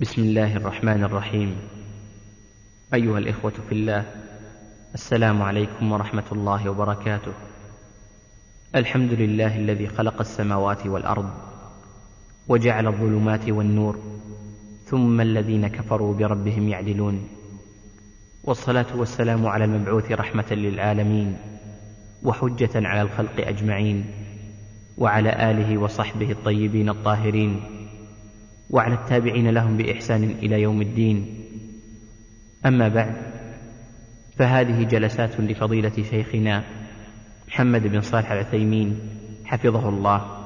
بسم الله الرحمن الرحيم. أيها الإخوة في الله السلام عليكم ورحمة الله وبركاته. الحمد لله الذي خلق السماوات والأرض وجعل الظلمات والنور ثم الذين كفروا بربهم يعدلون. والصلاة والسلام على المبعوث رحمة للعالمين وحجة على الخلق أجمعين وعلى آله وصحبه الطيبين الطاهرين. وعلى التابعين لهم بإحسان إلى يوم الدين. أما بعد فهذه جلسات لفضيلة شيخنا محمد بن صالح العثيمين حفظه الله.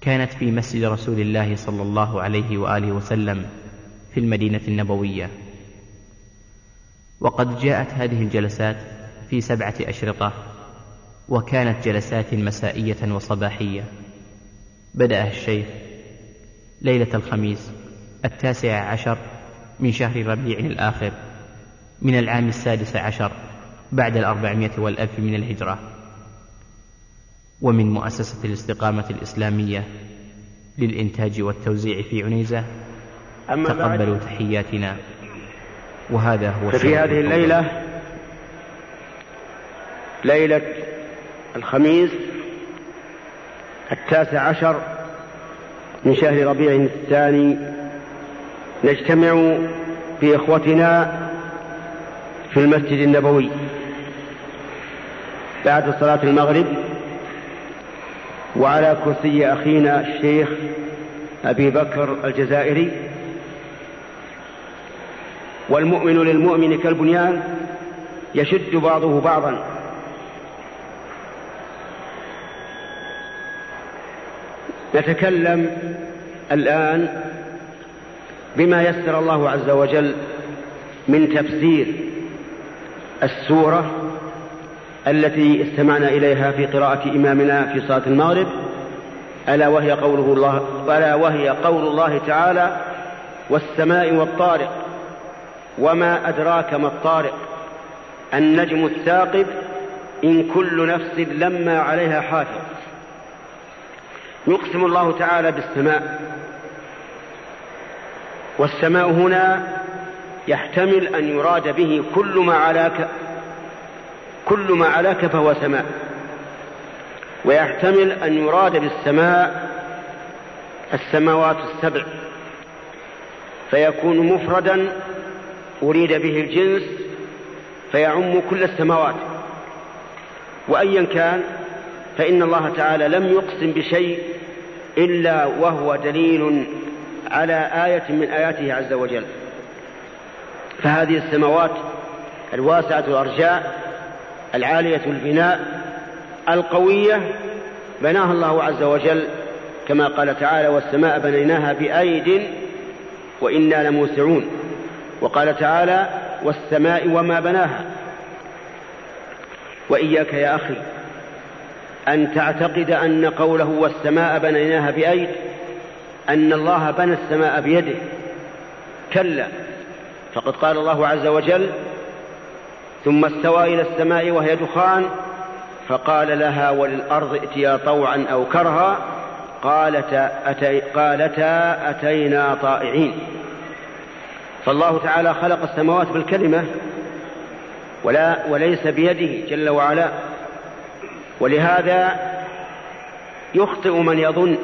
كانت في مسجد رسول الله صلى الله عليه وآله وسلم في المدينة النبوية. وقد جاءت هذه الجلسات في سبعة أشرطة وكانت جلسات مسائية وصباحية. بدا الشيخ ليلة الخميس التاسع عشر من شهر ربيع الآخر من العام السادس عشر بعد الأربعمائة والألف من الهجرة. ومن مؤسسة الاستقامة الإسلامية للإنتاج والتوزيع في عنيزة أما تقبلوا تحياتنا. وهذا هو ففي هذه الليلة ليلة الخميس التاسع عشر من شهر ربيع الثاني نجتمع في إخوتنا في المسجد النبوي بعد صلاة المغرب وعلى كرسي أخينا الشيخ أبي بكر الجزائري. والمؤمن للمؤمن كالبنيان يشد بعضه بعضا. نتكلم الآن بما يسر الله عز وجل من تفسير السورة التي استمعنا إليها في قراءة إمامنا في صلاة المغرب ألا وهي قوله الله ألا وهي قول الله تعالى والسماء والطارق وما أدراك ما الطارق النجم الثاقب إن كل نفس لما عليها حافظ. يقسم الله تعالى بالسماء. والسماء هنا يحتمل أن يراد به كل ما علاك كل ما علاك فهو سماء. ويحتمل أن يراد بالسماء السماوات السبع. فيكون مفردا أريد به الجنس فيعم كل السماوات. وأيا كان فإن الله تعالى لم يقسم بشيء إلا وهو دليل على آية من آياته عز وجل. فهذه السماوات الواسعة الأرجاء العالية البناء القوية بناها الله عز وجل كما قال تعالى والسماء بنيناها بأيد وإنا لموسعون وقال تعالى والسماء وما بناها وإياك يا أخي أن تعتقد أن قوله والسماء بنيناها بأيد أن الله بنى السماء بيده. كلا. فقد قال الله عز وجل ثم استوى إلى السماء وهي دخان فقال لها وللأرض ائتيا طوعا أو كرها قالتا, أتي قالتا أتينا طائعين. فالله تعالى خلق السماوات بالكلمة ولا وليس بيده جل وعلا. ولهذا يخطئ من يظن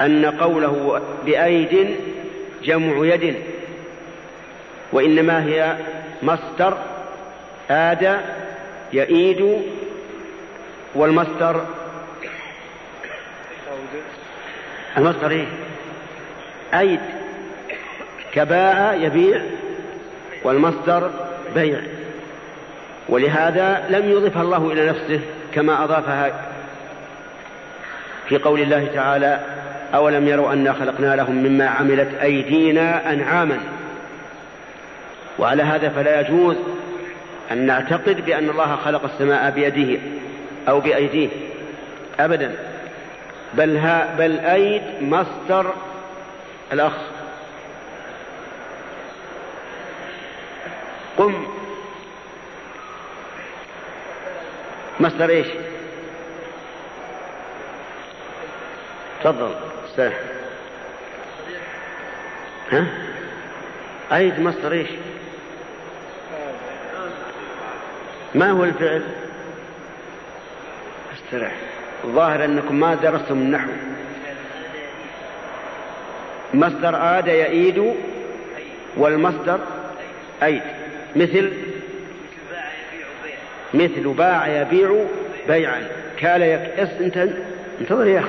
أن قوله بأيد جمع يد وإنما هي مصدر آد يئيد والمصدر المصدر إيه؟ أيد كباء يبيع والمصدر بيع ولهذا لم يضفها الله إلى نفسه كما أضافها في قول الله تعالى أولم يروا أنا خلقنا لهم مما عملت أيدينا أنعاما؟ وعلى هذا فلا يجوز أن نعتقد بأن الله خلق السماء بيده أو بأيديه أبدا. بل, ها بل أيد مصدر الأخ قم. مصدر إيش؟ تفضل استرح ها؟ أيد مصدر إيش؟ ما هو الفعل؟ أسترح. الظاهر أنكم ما درستم النحو. مصدر عاد يعيد والمصدر أيد. مثل مثل باع يبيع بيعا. كال يك... انت انتظر يا أخي.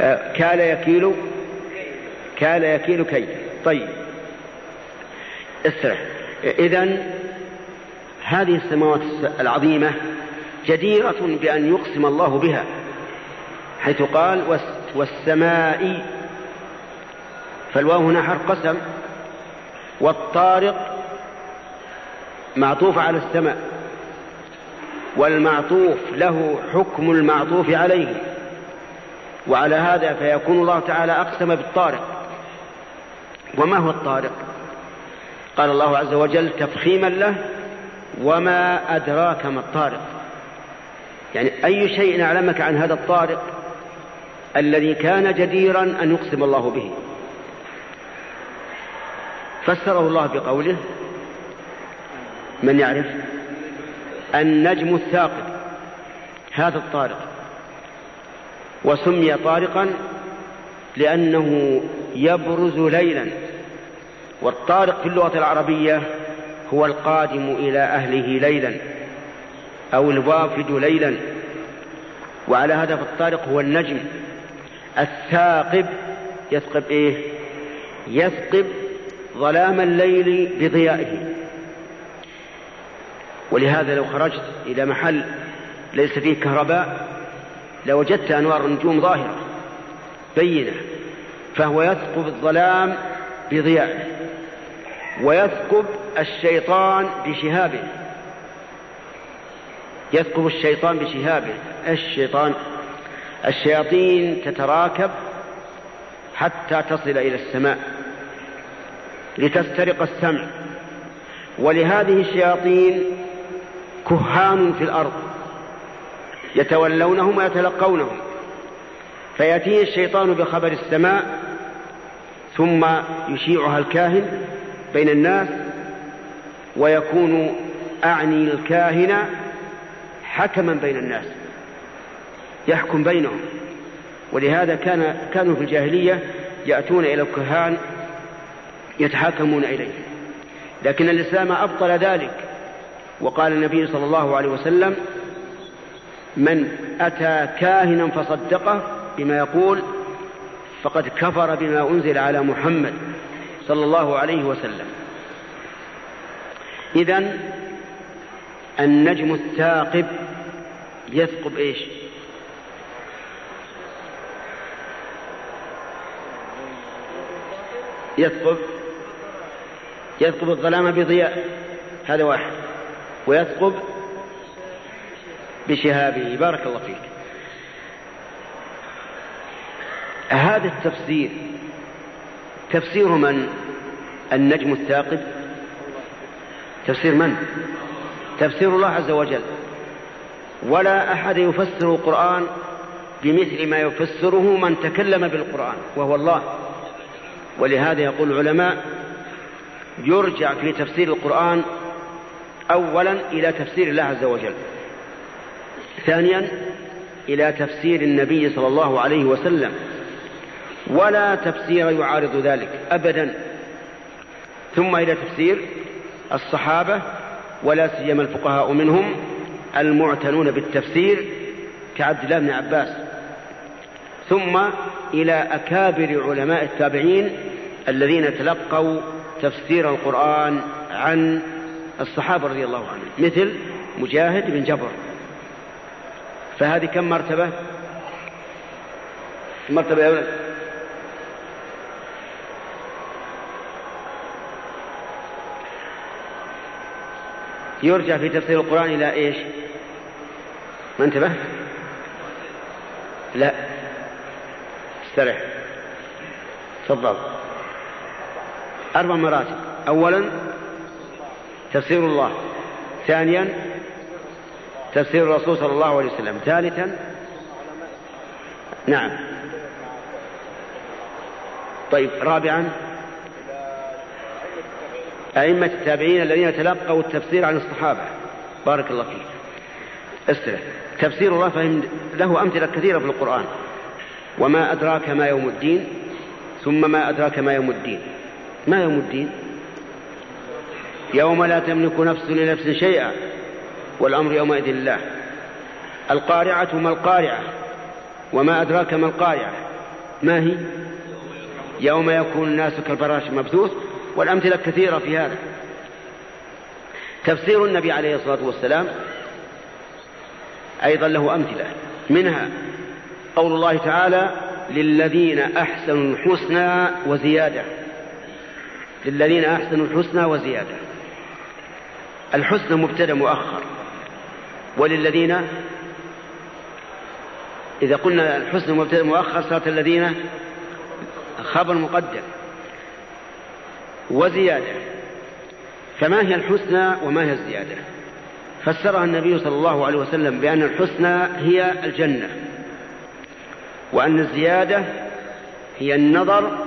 آه، كال يكيل كال يكيل كي طيب. استرح اذا هذه السماوات العظيمة جديرة بأن يقسم الله بها حيث قال والسماء فالواو هنا حرف قسم. والطارق معطوف على السماء. والمعطوف له حكم المعطوف عليه. وعلى هذا فيكون الله تعالى أقسم بالطارق. وما هو الطارق؟ قال الله عز وجل تفخيما له وما أدراك ما الطارق. يعني أي شيء أعلمك عن هذا الطارق الذي كان جديرا أن يقسم الله به؟ فسره الله بقوله من يعرف؟ النجم الثاقب هذا الطارق. وسمي طارقا لأنه يبرز ليلا. والطارق في اللغة العربية هو القادم إلى أهله ليلا أو الوافد ليلا. وعلى هذا فالطارق هو النجم. الثاقب يثقب إيه؟ يثقب ظلام الليل بضيائه. ولهذا لو خرجت إلى محل ليس فيه كهرباء لوجدت أنوار النجوم ظاهرة بينة فهو يثقب الظلام بضيائه ويثقب الشيطان بشهابه. يثقب الشيطان بشهابه. الشيطان؟ الشياطين تتراكب حتى تصل إلى السماء لتسترق السمع. ولهذه الشياطين كهان في الأرض يتولونهم ويتلقونهم. فيأتيه الشيطان بخبر السماء ثم يشيعها الكاهن بين الناس ويكون أعني الكاهن حكما بين الناس يحكم بينهم. ولهذا كان كانوا في الجاهلية يأتون إلى الكهان يتحاكمون إليه. لكن الإسلام أبطل ذلك. وقال النبي صلى الله عليه وسلم من أتى كاهنا فصدقه بما يقول فقد كفر بما أنزل على محمد صلى الله عليه وسلم إذا النجم الثاقب يثقب إيش؟ يثقب يثقب الظلام بضياء هذا واحد ويثقب بشهابه. بارك الله فيك. هذا التفسير تفسير من؟ النجم الثاقب. تفسير من؟ تفسير الله عز وجل. ولا أحد يفسر القرآن بمثل ما يفسره من تكلم بالقرآن وهو الله. ولهذا يقول العلماء يرجع في تفسير القرآن اولا إلى تفسير الله عز وجل. ثانيا إلى تفسير النبي صلى الله عليه وسلم. ولا تفسير يعارض ذلك ابدا. ثم إلى تفسير الصحابة ولا سيما الفقهاء منهم المعتنون بالتفسير كعبد الله بن عباس. ثم إلى أكابر علماء التابعين الذين تلقوا تفسير القرآن عن الصحابة رضي الله عنهم مثل مجاهد بن جبر. فهذه كم مرتبة؟ مرتبة يا ولد يرجع في تفسير القرآن إلى إيش؟ ما انتبه؟ لا. استرح. تفضل. أربع مراتب. أولا تفسير الله. ثانيا تفسير الرسول صلى الله عليه وسلم. ثالثا نعم. طيب رابعا أئمة التابعين الذين تلقوا التفسير عن الصحابة. بارك الله فيك. استرح. تفسير الله فهم له أمثلة كثيرة في القرآن. وما أدراك ما يوم الدين ثم ما أدراك ما يوم الدين. ما يوم الدين؟ يوم لا تملك نفس لنفس شيئا والأمر يومئذ لله. القارعة ما القارعة وما أدراك ما القارعة. ما هي؟ يوم يكون الناس كالفراش المبثوث والأمثلة كثيرة في هذا. تفسير النبي عليه الصلاة والسلام أيضا له أمثلة. منها قول الله تعالى للذين أحسنوا الحسنى وزيادة. للذين أحسنوا الحسنى وزيادة. الحسنى مبتدأ مؤخر. وللذين إذا قلنا الحسنى مبتدأ مؤخر صارت الذين خبر مقدم وزيادة. فما هي الحسنى وما هي الزيادة؟ فسرها النبي صلى الله عليه وسلم بأن الحسنى هي الجنة وأن الزيادة هي النظر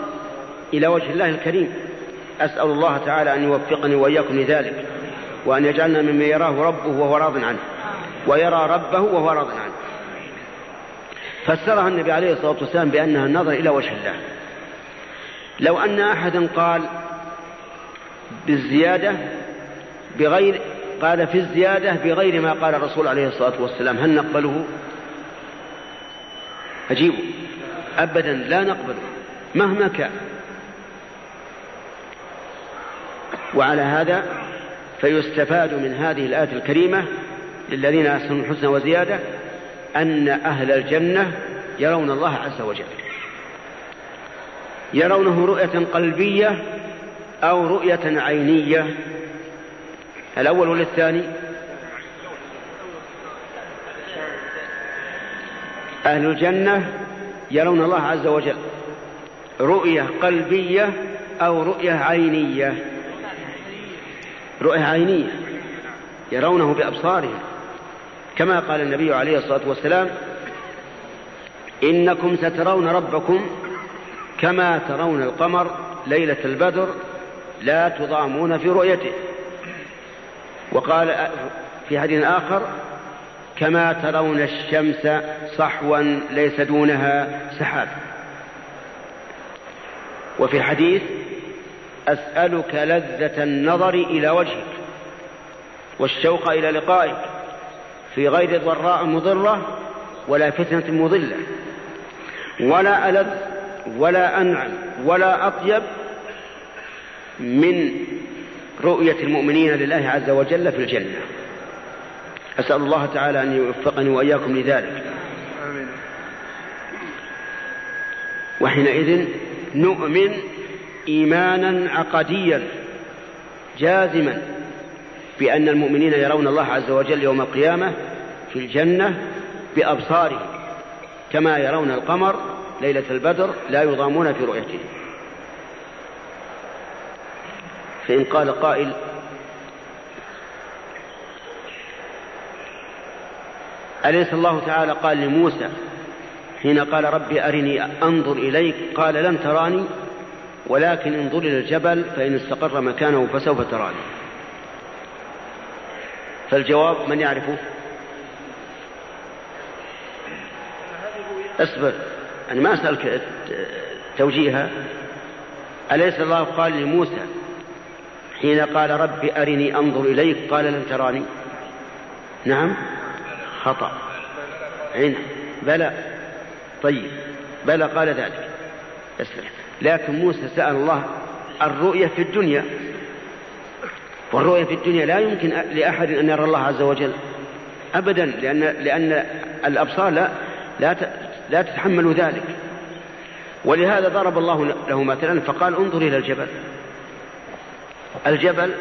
إلى وجه الله الكريم. أسأل الله تعالى أن يوفقني وإياكم لذلك. وأن يجعلنا ممن يراه ربه وهو راض عنه ويرى ربه وهو راض عنه. فسرها النبي عليه الصلاة والسلام بأنها النظر إلى وجه الله. لو أن أحدا قال بالزيادة بغير قال في الزيادة بغير ما قال الرسول عليه الصلاة والسلام هل نقبله؟ أجيبوا أبدا لا نقبله مهما كان. وعلى هذا فيستفاد من هذه الآية الكريمة للذين أحسنوا الحسنى وزيادة أن أهل الجنة يرون الله عز وجل. يرونه رؤية قلبية أو رؤية عينية. الأول ولا الثاني أهل الجنة يرون الله عز وجل. رؤية قلبية أو رؤية عينية. رؤية عينية يرونه بأبصارهم. كما قال النبي عليه الصلاة والسلام إنكم سترون ربكم كما ترون القمر ليلة البدر لا تضامون في رؤيته. وقال في حديث آخر كما ترون الشمس صحوا ليس دونها سحاب. وفي حديث أسألك لذة النظر إلى وجهك والشوق إلى لقائك في غير ضراء مضرة ولا فتنة مضلة. ولا ألذ ولا أنعم ولا أطيب من رؤية المؤمنين لله عز وجل في الجنة. أسأل الله تعالى أن يوفقني وإياكم لذلك. وحينئذ نؤمن إيمانا عقديا جازما بأن المؤمنين يرون الله عز وجل يوم القيامة في الجنة بأبصارهم كما يرون القمر ليلة البدر لا يضامون في رؤيته. فإن قال قائل أليس الله تعالى قال لموسى حين قال ربي أرني أنظر إليك؟ قال لن تراني. ولكن انظر إلى الجبل فإن استقر مكانه فسوف تراني. فالجواب من يعرفه؟ اصبر أنا ما أسألك توجيها أليس الله قال لموسى حين قال رب أرني أنظر إليك؟ قال لن تراني. نعم. خطأ. عين بلى. طيب. بلى قال ذلك. اسرع لكن موسى سأل الله الرؤية في الدنيا. والرؤية في الدنيا لا يمكن لأحد أن يرى الله عز وجل أبدا لأن لأن الأبصار لا لا لا تتحمل ذلك. ولهذا ضرب الله له مثلا فقال انظر إلى الجبل. الجبل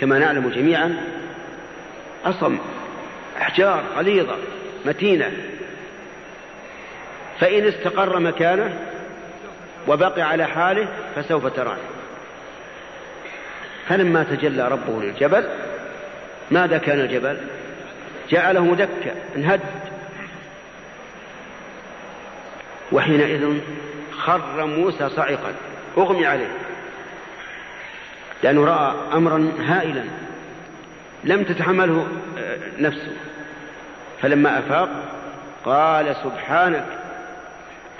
كما نعلم جميعا أصم أحجار غليظة متينة. فإن استقر مكانه وبقي على حاله فسوف تراني. فلما تجلى ربه للجبل ماذا كان الجبل؟ جعله دكا انهد. وحينئذ خر موسى صعقا أغمي عليه. لأنه رأى أمرا هائلا لم تتحمله آه، نفسه. فلما أفاق قال سبحانك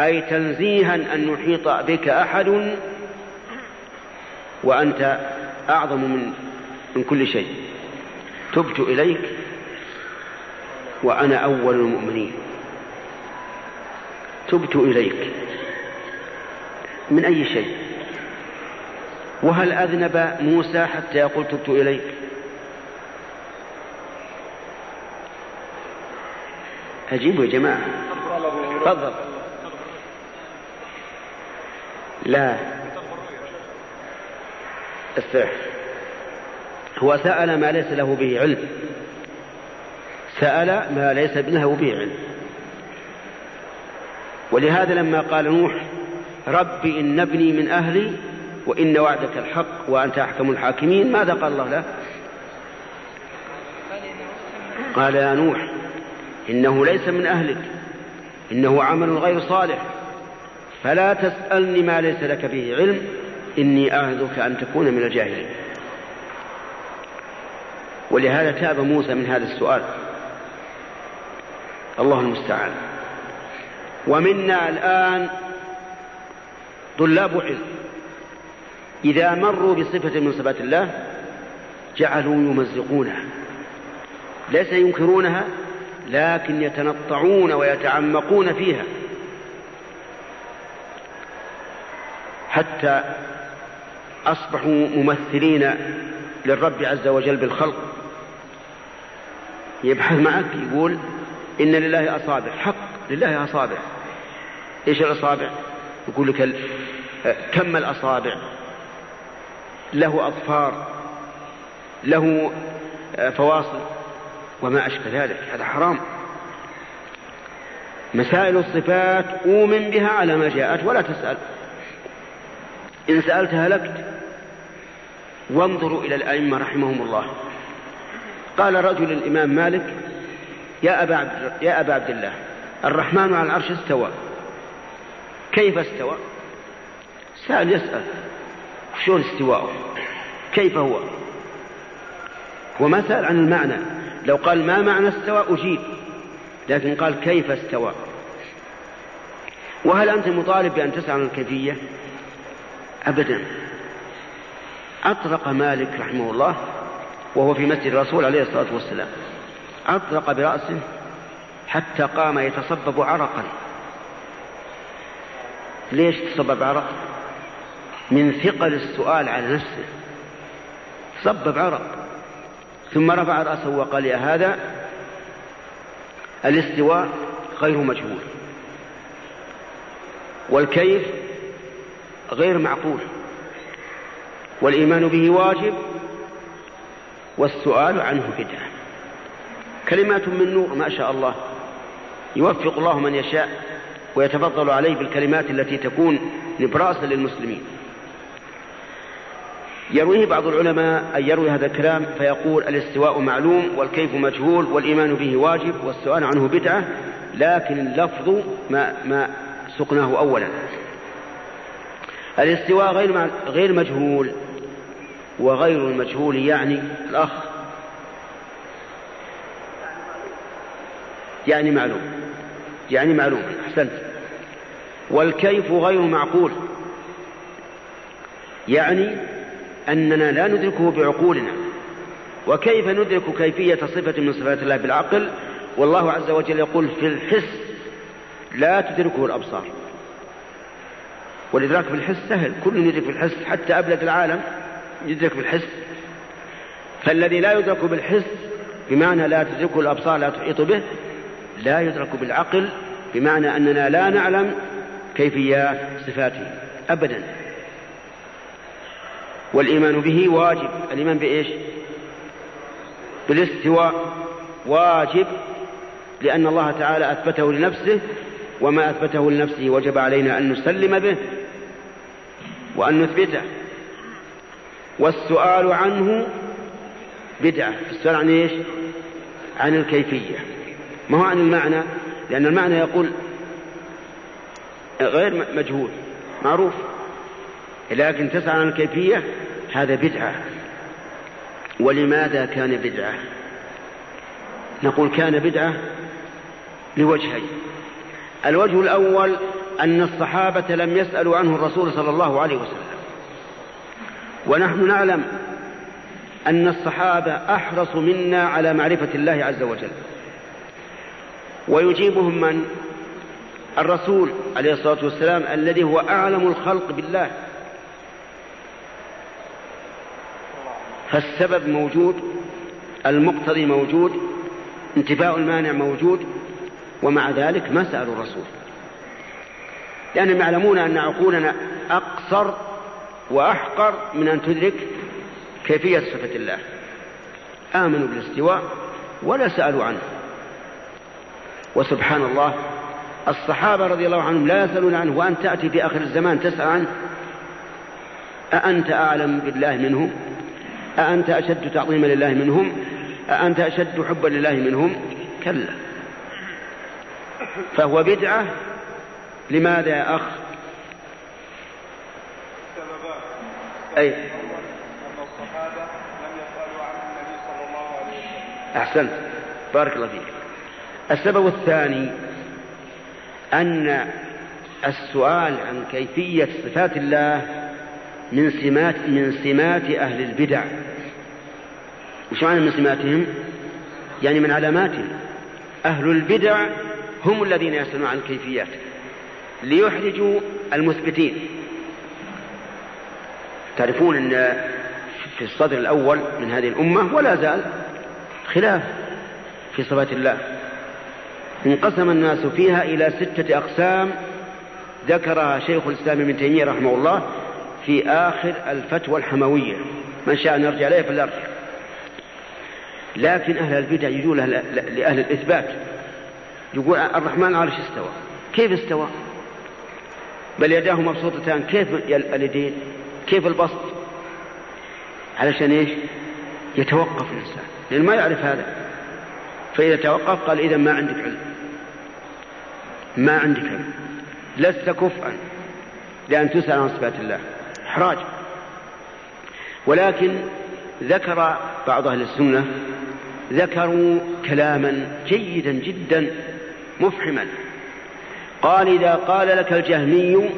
أي تنزيها أن يحيط بك أحد وأنت أعظم من من كل شيء. تبت إليك وأنا أول المؤمنين. تبت إليك من أي شيء؟ وهل أذنب موسى حتى يقول تبت إليك؟ أجيبوا يا جماعة. تفضل. لا. استرح. هو سأل ما ليس له به علم. سأل ما ليس له به علم. ولهذا لما قال نوح رب إن ابني من أهلي وإن وعدك الحق وأنت أحكم الحاكمين ماذا قال الله له؟ قال يا نوح إنه ليس من أهلك إنه عمل غير صالح. فلا تسألني ما ليس لك به علم إني أعذك أن تكون من الجاهلين. ولهذا تاب موسى من هذا السؤال. الله المستعان. ومنا الآن طلاب علم. إذا مروا بصفة من صفات الله جعلوا يمزقونها. ليس ينكرونها لكن يتنطعون ويتعمقون فيها. حتى أصبحوا ممثلين للرب عز وجل بالخلق. يبحث معك يقول إن لله أصابع. حق لله أصابع. إيش الأصابع؟ يقول لك كم الأصابع؟ له أظفار له فواصل وما أشبه ذلك. هذا حرام. مسائل الصفات أؤمن بها على ما جاءت ولا تسأل. إن سألت هلكت وانظروا إلى الأئمة رحمهم الله. قال رجل الإمام مالك يا أبا عبد, يا أبا عبد الله الرحمن على العرش استوى. كيف استوى؟ سأل يسأل شلون استواءه كيف هو؟ هو ما سأل عن المعنى. لو قال ما معنى استوى أجيب. لكن قال كيف استوى؟ وهل أنت مطالب بأن تسأل عن الكيفية؟ أبدا. أطرق مالك رحمه الله وهو في مسجد الرسول عليه الصلاة والسلام. أطرق برأسه حتى قام يتصبب عرقا. ليش تصبب عرق؟ من ثقل السؤال على نفسه. صبب عرق. ثم رفع رأسه وقال يا هذا الاستواء غير مجهول. والكيف؟ غير معقول. والإيمان به واجب والسؤال عنه بدعة. كلمات من نور ما شاء الله يوفق الله من يشاء ويتفضل عليه بالكلمات التي تكون نبراسا للمسلمين. يرويه بعض العلماء أن يروي هذا الكلام فيقول الاستواء معلوم والكيف مجهول والإيمان به واجب والسؤال عنه بدعة لكن اللفظ ما, ما سقناه أولا. الاستواء غير غير مجهول. وغير المجهول يعني الأخ. يعني معلوم. يعني معلوم. أحسنت. والكيف غير معقول. يعني أننا لا ندركه بعقولنا. وكيف ندرك كيفية صفة من صفات الله بالعقل؟ والله عز وجل يقول في الحس لا تدركه الأبصار. والإدراك في الحس سهل. كل يدرك في الحس حتى أبلد العالم يدرك بالحس فالذي لا يدرك بالحس بمعنى لا تدركه الأبصار لا تحيط به لا يدرك بالعقل بمعنى أننا لا نعلم كيفيات صفاته أبدا. والإيمان به واجب. الإيمان بإيش؟ بالاستواء. واجب لأن الله تعالى أثبته لنفسه وما أثبته لنفسه وجب علينا أن نسلم به. وأن نثبته. والسؤال عنه بدعة. السؤال عن إيش؟ عن الكيفية. ما هو عن المعنى؟ لأن المعنى يقول غير مجهول. معروف. لكن تسأل عن الكيفية هذا بدعة. ولماذا كان بدعة؟ نقول كان بدعة لوجهين. الوجه الأول أن الصحابة لم يسألوا عنه الرسول صلى الله عليه وسلم. ونحن نعلم أن الصحابة أحرص منا على معرفة الله عز وجل. ويجيبهم من؟ الرسول عليه الصلاة والسلام الذي هو أعلم الخلق بالله. فالسبب موجود المقتضي موجود انتفاء المانع موجود ومع ذلك ما سألوا الرسول. لأنهم يعلمون أن عقولنا أقصر وأحقر من أن تدرك كيفية صفة الله. آمنوا بالاستواء ولا سألوا عنه. وسبحان الله الصحابة رضي الله عنهم لا يسألون عنه وأن تأتي في آخر الزمان تسأل عنه. أأنت أعلم بالله منهم؟ أأنت أشد تعظيما لله منهم؟ أأنت أشد حبا لله منهم؟ كلا. فهو بدعة لماذا يا أخ؟ أي. أحسنت. بارك الله فيك. السبب الثاني أن السؤال عن كيفية صفات الله من سمات من سمات أهل البدع. وش معنى من سماتهم؟ يعني من علاماتهم. أهل البدع هم الذين يسألون عن الكيفيات ليحرجوا المثبتين. تعرفون أن في الصدر الأول من هذه الأمة ولا زال خلاف في صفات الله. انقسم الناس فيها إلى ستة أقسام ذكرها شيخ الإسلام ابن تيمية رحمه الله في آخر الفتوى الحموية. من شاء أن يرجع إليه فليرجع لكن أهل البدع يجون لأهل الإثبات. يقول الرحمن على استوى. كيف استوى؟ بل يداه مبسوطتان. كيف اليدين؟ كيف البسط؟ علشان إيش؟ يتوقف الإنسان. لأنه ما يعرف هذا. فإذا توقف قال إذا ما عندك علم. ما عندك علم. لست كفءا لأن تسأل عن صفات الله. إحراج. ولكن ذكر بعض أهل السنة ذكروا كلاما جيدا جدا مفحما. قال إذا قال لك الجهمي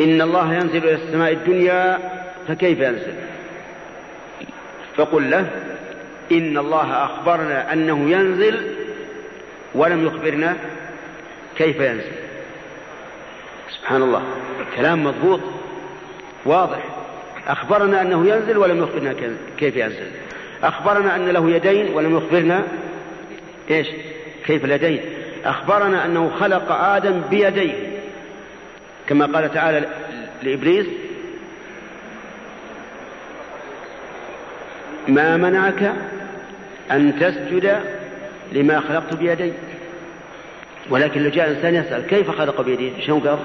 إن الله ينزل إلى السماء الدنيا فكيف ينزل؟ فقل له إن الله أخبرنا أنه ينزل ولم يخبرنا كيف ينزل. سبحان الله. كلام مضبوط واضح. أخبرنا أنه ينزل ولم يخبرنا كيف ينزل. أخبرنا أن له يدين ولم يخبرنا إيش؟ كيف اليدين؟ أخبرنا أنه خلق آدم بيديه. كما قال تعالى لإبليس ما منعك أن تسجد لما خلقت بيدي؟ ولكن لو جاء إنسان يسأل كيف خلق بيديه شنو قال؟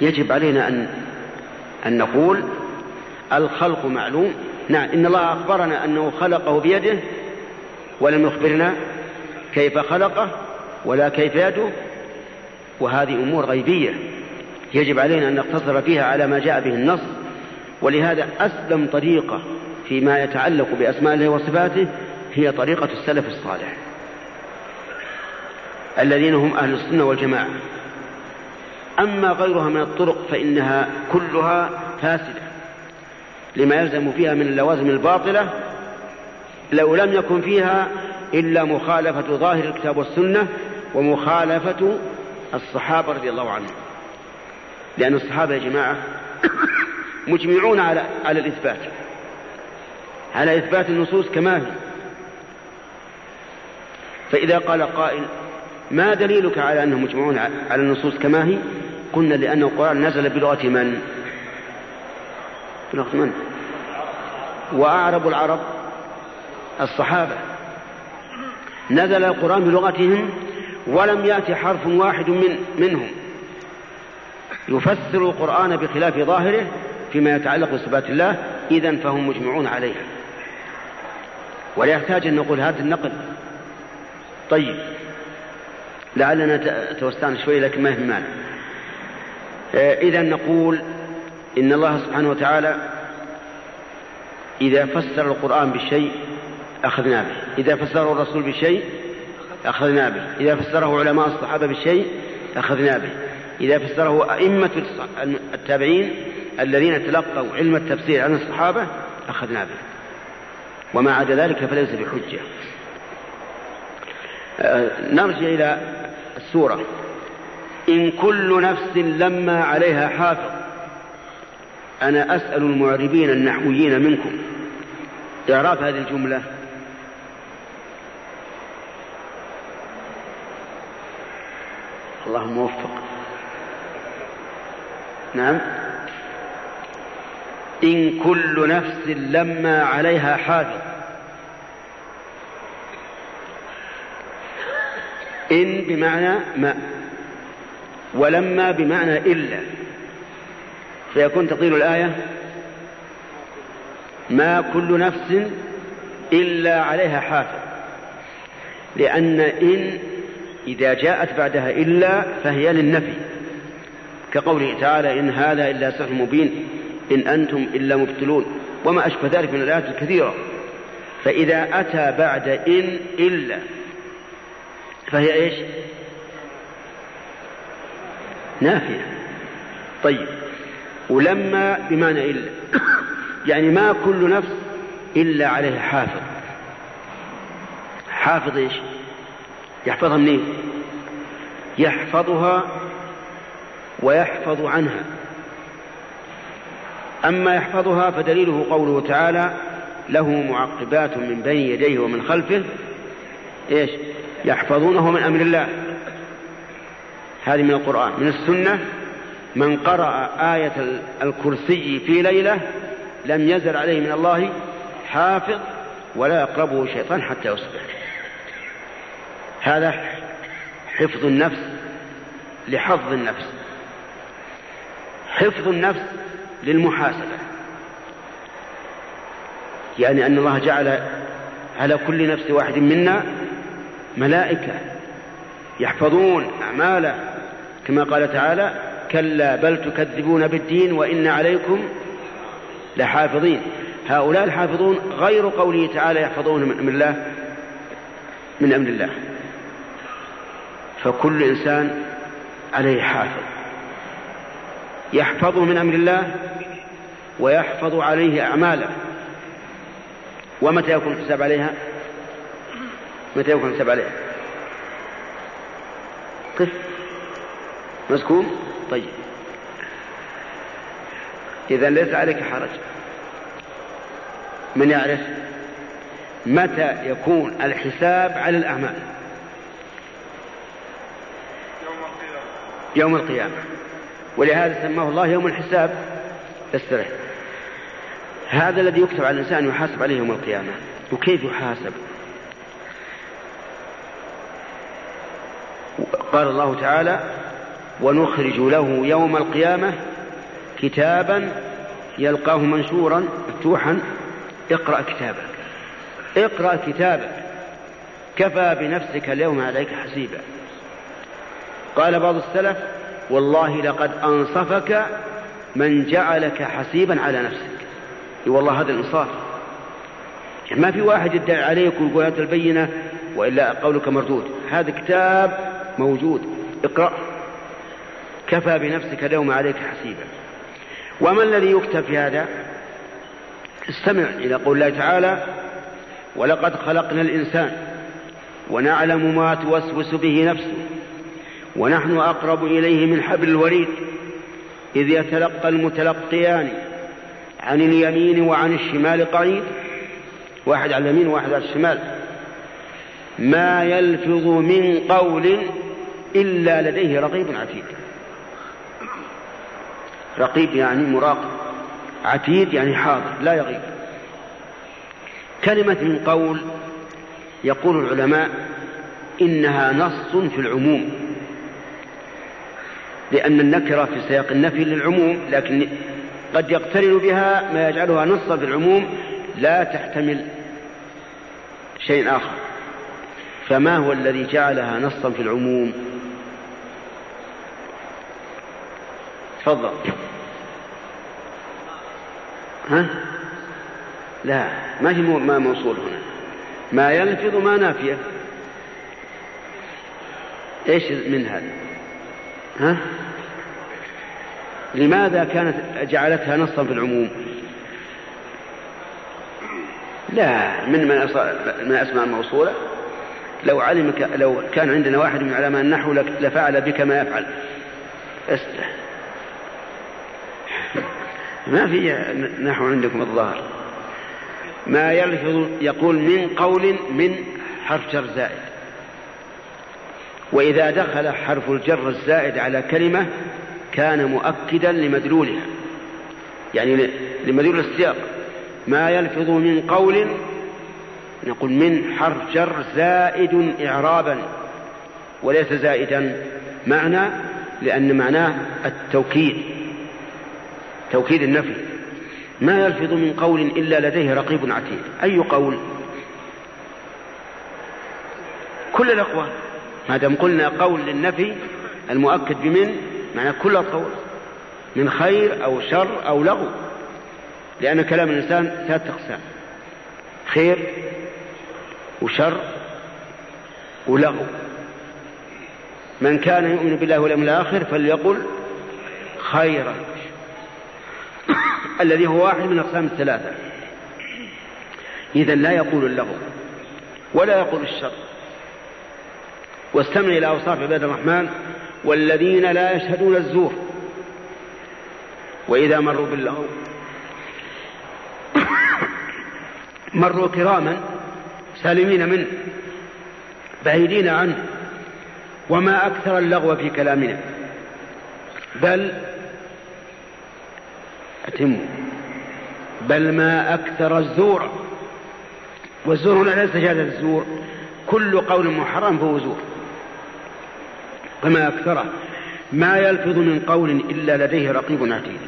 يجب علينا أن أن نقول الخلق معلوم. نعم إن الله أخبرنا أنه خلقه بيده ولم يخبرنا كيف خلقه ولا كيف يده وهذه أمور غيبية يجب علينا أن نقتصر فيها على ما جاء به النص. ولهذا أسلم طريقة فيما يتعلق بأسماء الله وصفاته هي طريقة السلف الصالح الذين هم أهل السنة والجماعة. أما غيرها من الطرق فإنها كلها فاسدة لما يلزم فيها من اللوازم الباطلة لو لم يكن فيها إلا مخالفة ظاهر الكتاب والسنة ومخالفة الصحابة رضي الله عنهم. لأن الصحابة يا جماعة مجمعون على على الإثبات. على إثبات النصوص كما هي. فإذا قال قائل ما دليلك على أنهم مجمعون على النصوص كما هي؟ قلنا لأن القرآن نزل بلغة من؟ بلغة من؟ وأعرب العرب الصحابة. نزل القرآن بلغتهم ولم يأتي حرف واحد من منهم. يفسر القرآن بخلاف ظاهره فيما يتعلق بصفات الله إذا فهم مجمعون عليها. ولا يحتاج أن نقول هذا النقل. طيب. لعلنا توسعنا شوي لكن ما مانع آه، إذا نقول إن الله سبحانه وتعالى إذا فسر القرآن بشيء أخذنا به. إذا فسره الرسول بشيء أخذنا به. إذا فسره علماء الصحابة بشيء أخذنا به. إذا فسره أئمة التابعين الذين تلقوا علم التفسير عن الصحابة أخذنا به. وما عدا ذلك فليس بحجة. آه، نرجع إلى السورة. إن كل نفس لما عليها حافظ. أنا أسأل المعربين النحويين منكم. إعراب هذه الجملة. اللهم وفق نعم. إن كل نفس لما عليها حافظ إن بمعنى ما. ولما بمعنى إلا. فيكون تقيل الآية ما كل نفس إلا عليها حافظ لأن إن إذا جاءت بعدها إلا فهي للنفي. كقوله تعالى إن هذا إلا سحر مبين إن أنتم إلا مبتلون وما أشبه ذلك من الآيات الكثيرة. فإذا أتى بعد إن إلا فهي إيش؟ نافية. طيب ولما بمعنى إلا يعني ما كل نفس إلا عليها حافظ. حافظ إيش؟ يحفظها منين؟ يحفظها ويحفظ عنها. أما يحفظها فدليله قوله تعالى له معقبات من بين يديه ومن خلفه. إيش؟ يحفظونه من أمر الله. هذه من القرآن. من السنة من قرأ آية الكرسي في ليلة لم يزل عليه من الله حافظ ولا يقربه شيطان حتى يصبح. هذا حفظ النفس لحفظ النفس حفظ النفس للمحاسبة. يعني أن الله جعل على كل نفس واحد منا ملائكة يحفظون أعماله كما قال تعالى كلا بل تكذبون بالدين وإن عليكم لحافظين. هؤلاء الحافظون غير قوله تعالى يحفظون من الله من أمر الله. فكل إنسان عليه حافظ. يحفظه من أمر الله ويحفظ عليه أعماله. ومتى يكون الحساب عليها؟ متى يكون الحساب عليها؟ قف مسكون طيب. إذا ليس عليك حرج. من يعرف متى يكون الحساب على الأعمال؟ يوم القيامة. ولهذا سماه الله يوم الحساب استرح هذا الذي يكتب على الإنسان يحاسب عليه يوم القيامة. وكيف يحاسب؟ قال الله تعالى ونخرج له يوم القيامة كتابا يلقاه منشورا مفتوحا اقرأ كتابك. اقرأ كتابك. كفى بنفسك اليوم عليك حسيبا. قال بعض السلف والله لقد أنصفك من جعلك حسيبا على نفسك. والله هذا الإنصاف. ما في واحد يدعي عليك ويقول هذا البينة وإلا قولك مردود. هذا كتاب موجود. اقرأ. كفى بنفسك اليوم عليك حسيبا. وما الذي يكتب في هذا؟ استمع إلى قول الله تعالى ولقد خلقنا الإنسان ونعلم ما توسوس به نفسه ونحن أقرب إليه من حبل الوريد إذ يتلقى المتلقيان عن اليمين وعن الشمال قعيد واحد على اليمين وواحد على الشمال. ما يلفظ من قول إلا لديه رقيب عتيد. رقيب يعني مراقب عتيد يعني حاضر لا يغيب. كلمة من قول يقول العلماء إنها نص في العموم. لأن النكرة في سياق النفي للعموم لكن قد يقترن بها ما يجعلها نصا في العموم لا تحتمل شيء آخر. فما هو الذي جعلها نصا في العموم؟ تفضل. ها؟ لا ما في ما موصول هنا. ما يلفظ ما نافية. إيش من هذا؟ ها؟ لماذا كانت جعلتها نصا في العموم؟ لا من من من اسماء الموصوله لو علم لو كان عندنا واحد من علماء النحو لفعل بك ما يفعل. استح ما في نحو عندكم الظاهر. ما يلفظ يقول من قول من حرف جر زائد. وإذا دخل حرف الجر الزائد على كلمة كان مؤكدا لمدلولها. يعني لمدلول السياق. ما يلفظ من قول نقول من حرف جر زائد إعرابا وليس زائدا معنى لأن معناه التوكيد توكيد النفي. ما يلفظ من قول إلا لديه رقيب عتيد. أي قول؟ كل الأقوال. ما دام قلنا قول للنفي المؤكد بمن؟ معنى كل القول من خير أو شر أو لغو. لأن كلام الإنسان ثلاثة أقسام خير وشر ولغو. من كان يؤمن بالله واليوم الآخر فليقل خيرا. الذي هو واحد من أقسام الثلاثة. إذا لا يقول اللغو ولا يقول الشر. واستمع إلى أوصاف عباد الرحمن والذين لا يشهدون الزور. وإذا مروا باللغو مروا كراما سالمين منه بعيدين عنه وما أكثر اللغو في كلامنا. بل أتم. بل ما أكثر الزور. والزور هنا ليس شهادة الزور. كل قول محرم فهو زور. فما أكثره ما يلفظ من قول إلا لديه رقيب عتيد.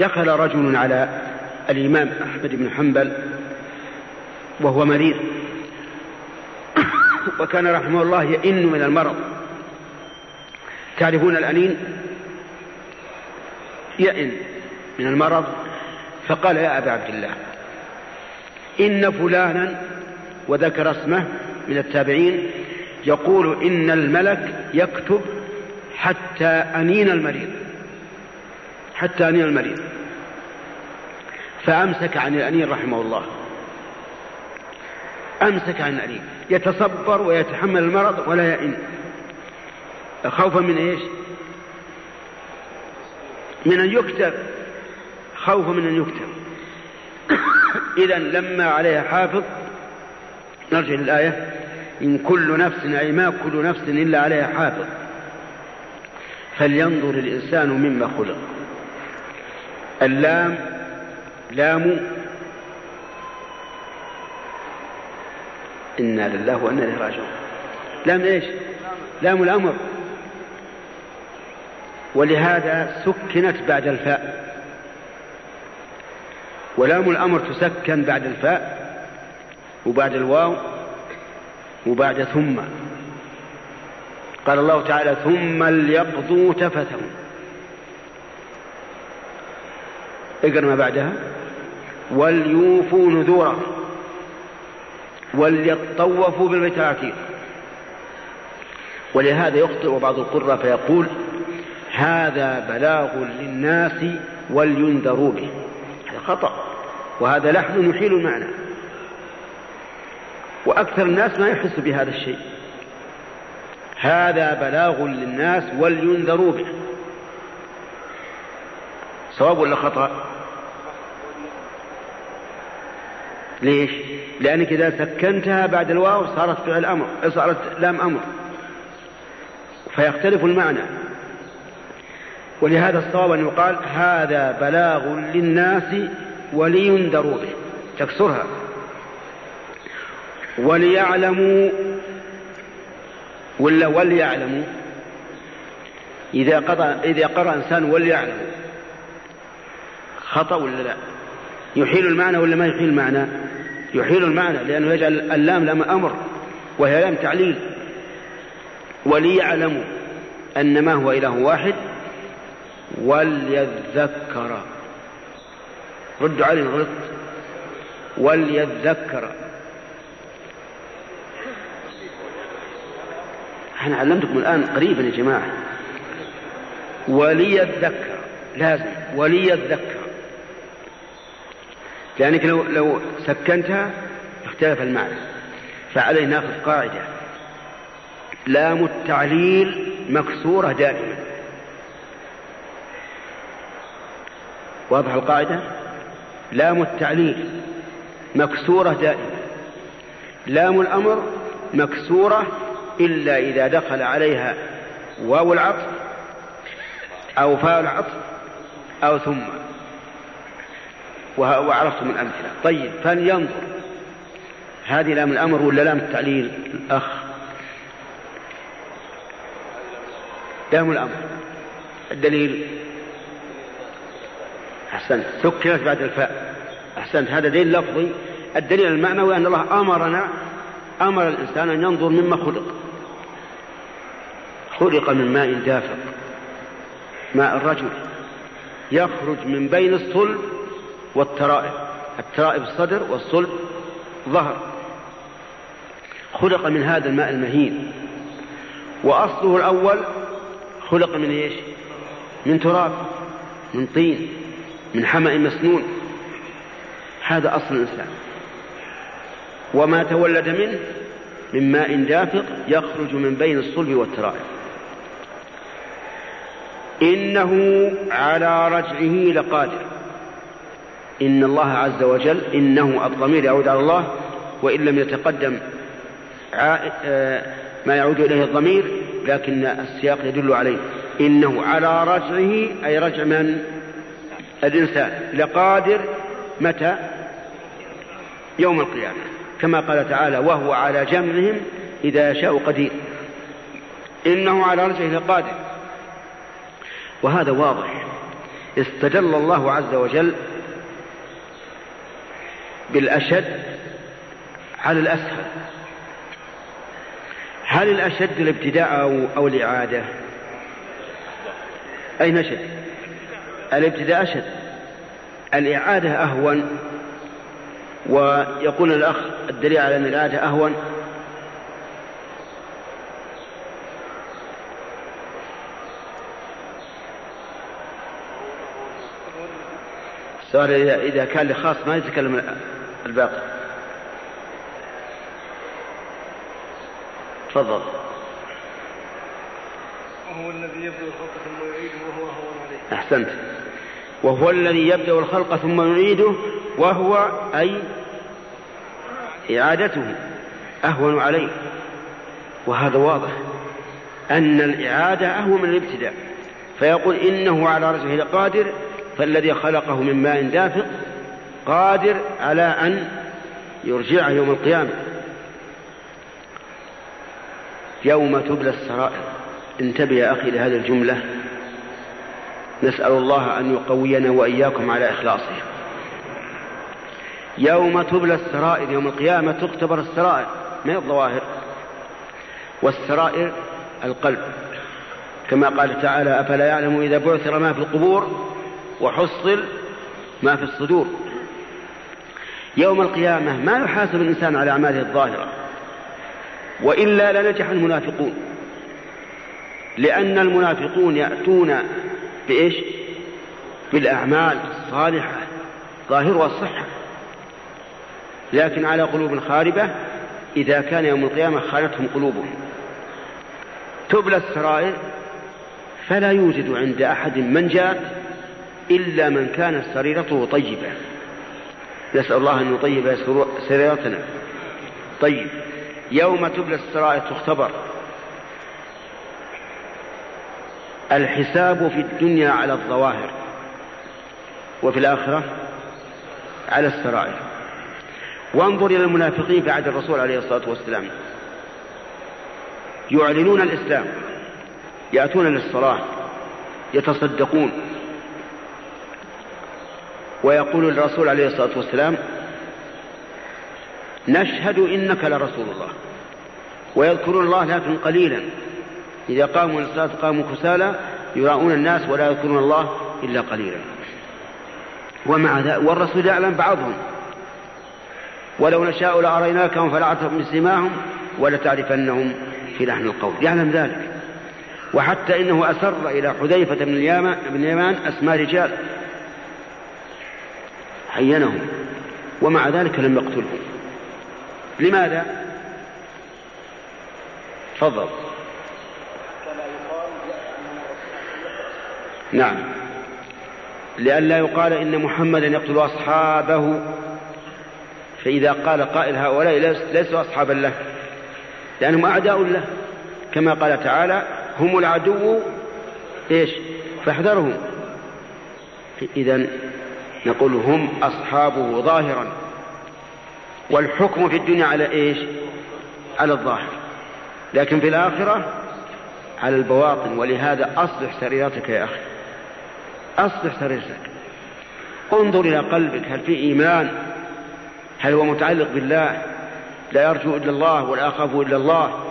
دخل رجل على الإمام أحمد بن حنبل وهو مريض. وكان رحمه الله يئن من المرض. تعرفون الأنين؟ يئن من المرض. فقال يا أبا عبد الله إن فلانا وذكر اسمه من التابعين يقول إن الملك يكتب حتى أنين المريض. حتى أنين المريض. فأمسك عن الأنين رحمه الله. أمسك عن الأنين. يتصبر ويتحمل المرض ولا يئن. خوفا من إيش؟ من أن يكتب. خوفا من أن يكتب. إذا لما عليها حافظ نرجع للآية. إن كل نفس أي ما كل نفس إلا عليها حافظ. فلينظر الإنسان مما خلق. اللام لام. إنا لله وإنا إليه راجعون. لام إيش؟ لام الأمر. ولهذا سكنت بعد الفاء. ولام الأمر تسكن بعد الفاء وبعد الواو. وبعد ثم. قال الله تعالى ثم ليقضوا تفثهم اقرأ ما بعدها. وليوفوا نذورهم. وليطوفوا بالبيت العتيق ولهذا يخطئ بعض القراء فيقول هذا بلاغ للناس ولينذروا به. هذا خطأ. وهذا لحن يحيل المعنى. وأكثر الناس ما يحس بهذا الشيء. هذا بلاغ للناس ولينذروا به. صواب ولا خطأ؟ ليش؟ لأنك إذا سكنتها بعد الواو صارت فعل أمر صارت لام أمر. فيختلف المعنى. ولهذا الصواب أن يقال هذا بلاغ للناس ولينذروا به. تكسرها. وليعلموا ولا وليعلموا؟ إذا قضى إذا قرأ إنسان وليعلم خطأ ولا لا؟ يحيل المعنى ولا ما يحيل المعنى؟ يحيل المعنى لأنه يجعل اللام لام أمر وهي لام تعليل. وليعلموا أن ما هو إله واحد وليذكر. ردوا علي غلط. وليذكر. أنا علمتكم الآن قريبا يا جماعة. وليذكر لازم وليذكر. لأنك لو لو سكنتها اختلف المعنى. فعليه ناخذ قاعدة. لام التعليل مكسورة دائما. واضح القاعدة؟ لام التعليل مكسورة دائما. لام الأمر مكسورة إلا إذا دخل عليها واو العطف أو فاء العطف أو ثم. وعرفتم الأمثلة. طيب فلينظر هذه لام الأمر ولا لام التعليل؟ الأخ. لام الأمر. الدليل. أحسنت. سكرت بعد الفاء. أحسنت. هذا دليل لفظي. الدليل المعنوي أن الله أمرنا أمر الإنسان أن ينظر مما خلق. خلق من ماء دافق ماء الرجل يخرج من بين الصلب والترائب الترائب الصدر والصلب ظهر. خلق من هذا الماء المهين. وأصله الأول خلق من إيش؟ من تراب من طين من حمأ مسنون. هذا أصل الإنسان. وما تولد منه من ماء دافق يخرج من بين الصلب والترائب. إنه على رجعه لقادر. إن الله عز وجل إنه الضمير يعود على الله وإن لم يتقدم آه، ما يعود إليه الضمير لكن السياق يدل عليه. إنه على رجعه أي رجع من؟ الإنسان. لقادر متى؟ يوم القيامة. كما قال تعالى وهو على جمعهم إذا يشاء قدير. إنه على رجعه لقادر. وهذا واضح. استدل الله عز وجل بالأشد على الأسهل. هل الأشد الابتداء أو, أو الإعادة؟ أين أشد؟ الابتداء أشد. الإعادة أهون ويقول الأخ الدليل على أن الإعادة أهون السؤال إذا كان لخاص ما يتكلم الباقي. تفضل. وهو الذي يبدأ الخلق ثم يعيده وهو أهون عليه. أحسنت. وهو الذي يبدأ الخلق ثم يعيده وهو أي إعادته أهون عليه. وهذا واضح. أن الإعادة أهون من الابتداء. فيقول إنه على رجله لقادر فالذي خلقه من ماء دافق قادر على أن يرجعه يوم القيامة. يوم تبلى السرائر. انتبه يا أخي لهذه الجملة. نسأل الله أن يقوينا وإياكم على إخلاصه يوم تبلى السرائر يوم القيامة تختبر السرائر هي الظواهر؟ والسرائر القلب. كما قال تعالى أفلا يعلم إذا بعثر ما في القبور؟ وحصل ما في الصدور. يوم القيامة ما يحاسب الإنسان على أعماله الظاهرة وإلا لنجح المنافقون. لأن المنافقون يأتون بإيش؟ بالأعمال الصالحة ظاهرها الصحة لكن على قلوب خاربة إذا كان يوم القيامة خانتهم قلوبهم. تبلى السرائر فلا يوجد عند أحد من جاء إلا من كانت سريرته طيبة. نسأل الله أن يطيب سريرتنا. طيب يوم تبلى السرائر تختبر. الحساب في الدنيا على الظواهر وفي الآخرة على السرائر. وانظر إلى المنافقين في عهد الرسول عليه الصلاة والسلام. يعلنون الإسلام يأتون للصلاة يتصدقون. ويقول الرسول عليه الصلاة والسلام نشهد إنك لرسول الله. ويذكرون الله لكن قليلا. إذا قاموا للصلاة قاموا كسالى يراؤون الناس ولا يذكرون الله إلا قليلا. ومع ذلك والرسول يعلم بعضهم. ولو نشاء لأريناكهم فلعرفتهم بسماهم ولتعرفنهم في لحن القول. يعلم ذلك. وحتى إنه أسر إلى حذيفة بن اليمان أسماء رجال. عينهم ومع ذلك لم يقتلهم. لماذا؟ تفضل. نعم. لئلا يقال إن محمدا يقتل أصحابه فإذا قال قائل هؤلاء ليسوا أصحابا له لأنهم أعداء له. كما قال تعالى هم العدو. إيش؟ فاحذرهم. إذا نقول هم أصحابه ظاهرا. والحكم في الدنيا على إيش؟ على الظاهر. لكن في الآخرة على البواطن. ولهذا أصلح سريرتك يا أخي. أصلح سريرتك. انظر إلى قلبك. هل في إيمان؟ هل هو متعلق بالله؟ لا يرجو إلا الله ولا يخاف إلا الله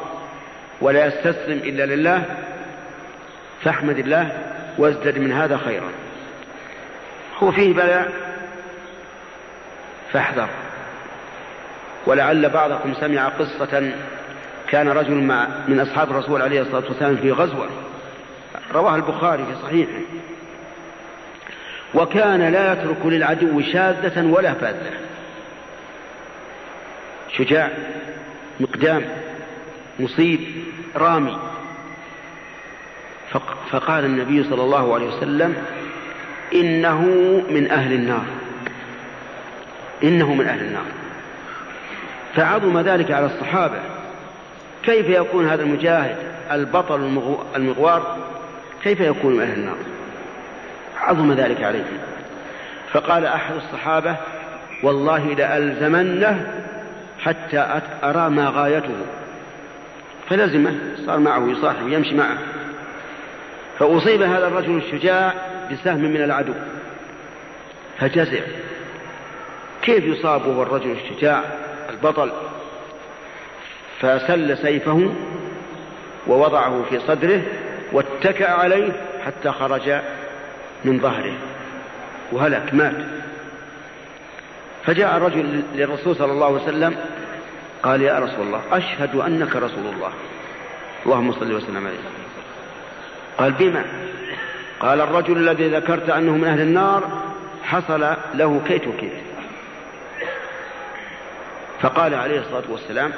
ولا يستسلم إلا لله. فاحمد الله وازدد من هذا خيرا. هو فيه بلاء فاحذر. ولعل بعضكم سمع قصة كان رجل مع من أصحاب الرسول عليه الصلاة والسلام في غزوة. رواه البخاري في صحيحه. وكان لا يترك للعدو شاذة ولا فاذة. شجاع مقدام مصيب رامي. فقال النبي صلى الله عليه وسلم إنه من أهل النار. إنه من أهل النار. فعظم ذلك على الصحابة. كيف يكون هذا المجاهد البطل المغوار؟ كيف يكون من أهل النار؟ عظم ذلك عليهم فقال أحد الصحابة والله لألزمنه حتى أرى ما غايته. فلزمه صار معه يصاحب ويمشي معه. فأصيب هذا الرجل الشجاع بسهم من العدو. فجزع. كيف يصاب وهو الرجل الشجاع البطل؟ فسل سيفه ووضعه في صدره واتكأ عليه حتى خرج من ظهره. وهلك مات. فجاء رجل للرسول صلى الله عليه وسلم قال يا رسول الله أشهد أنك رسول الله. اللهم صل وسلم عليه. قال بما؟ قال الرجل الذي ذكرت أنه من أهل النار حصل له كيت وكيت. فقال عليه الصلاة والسلام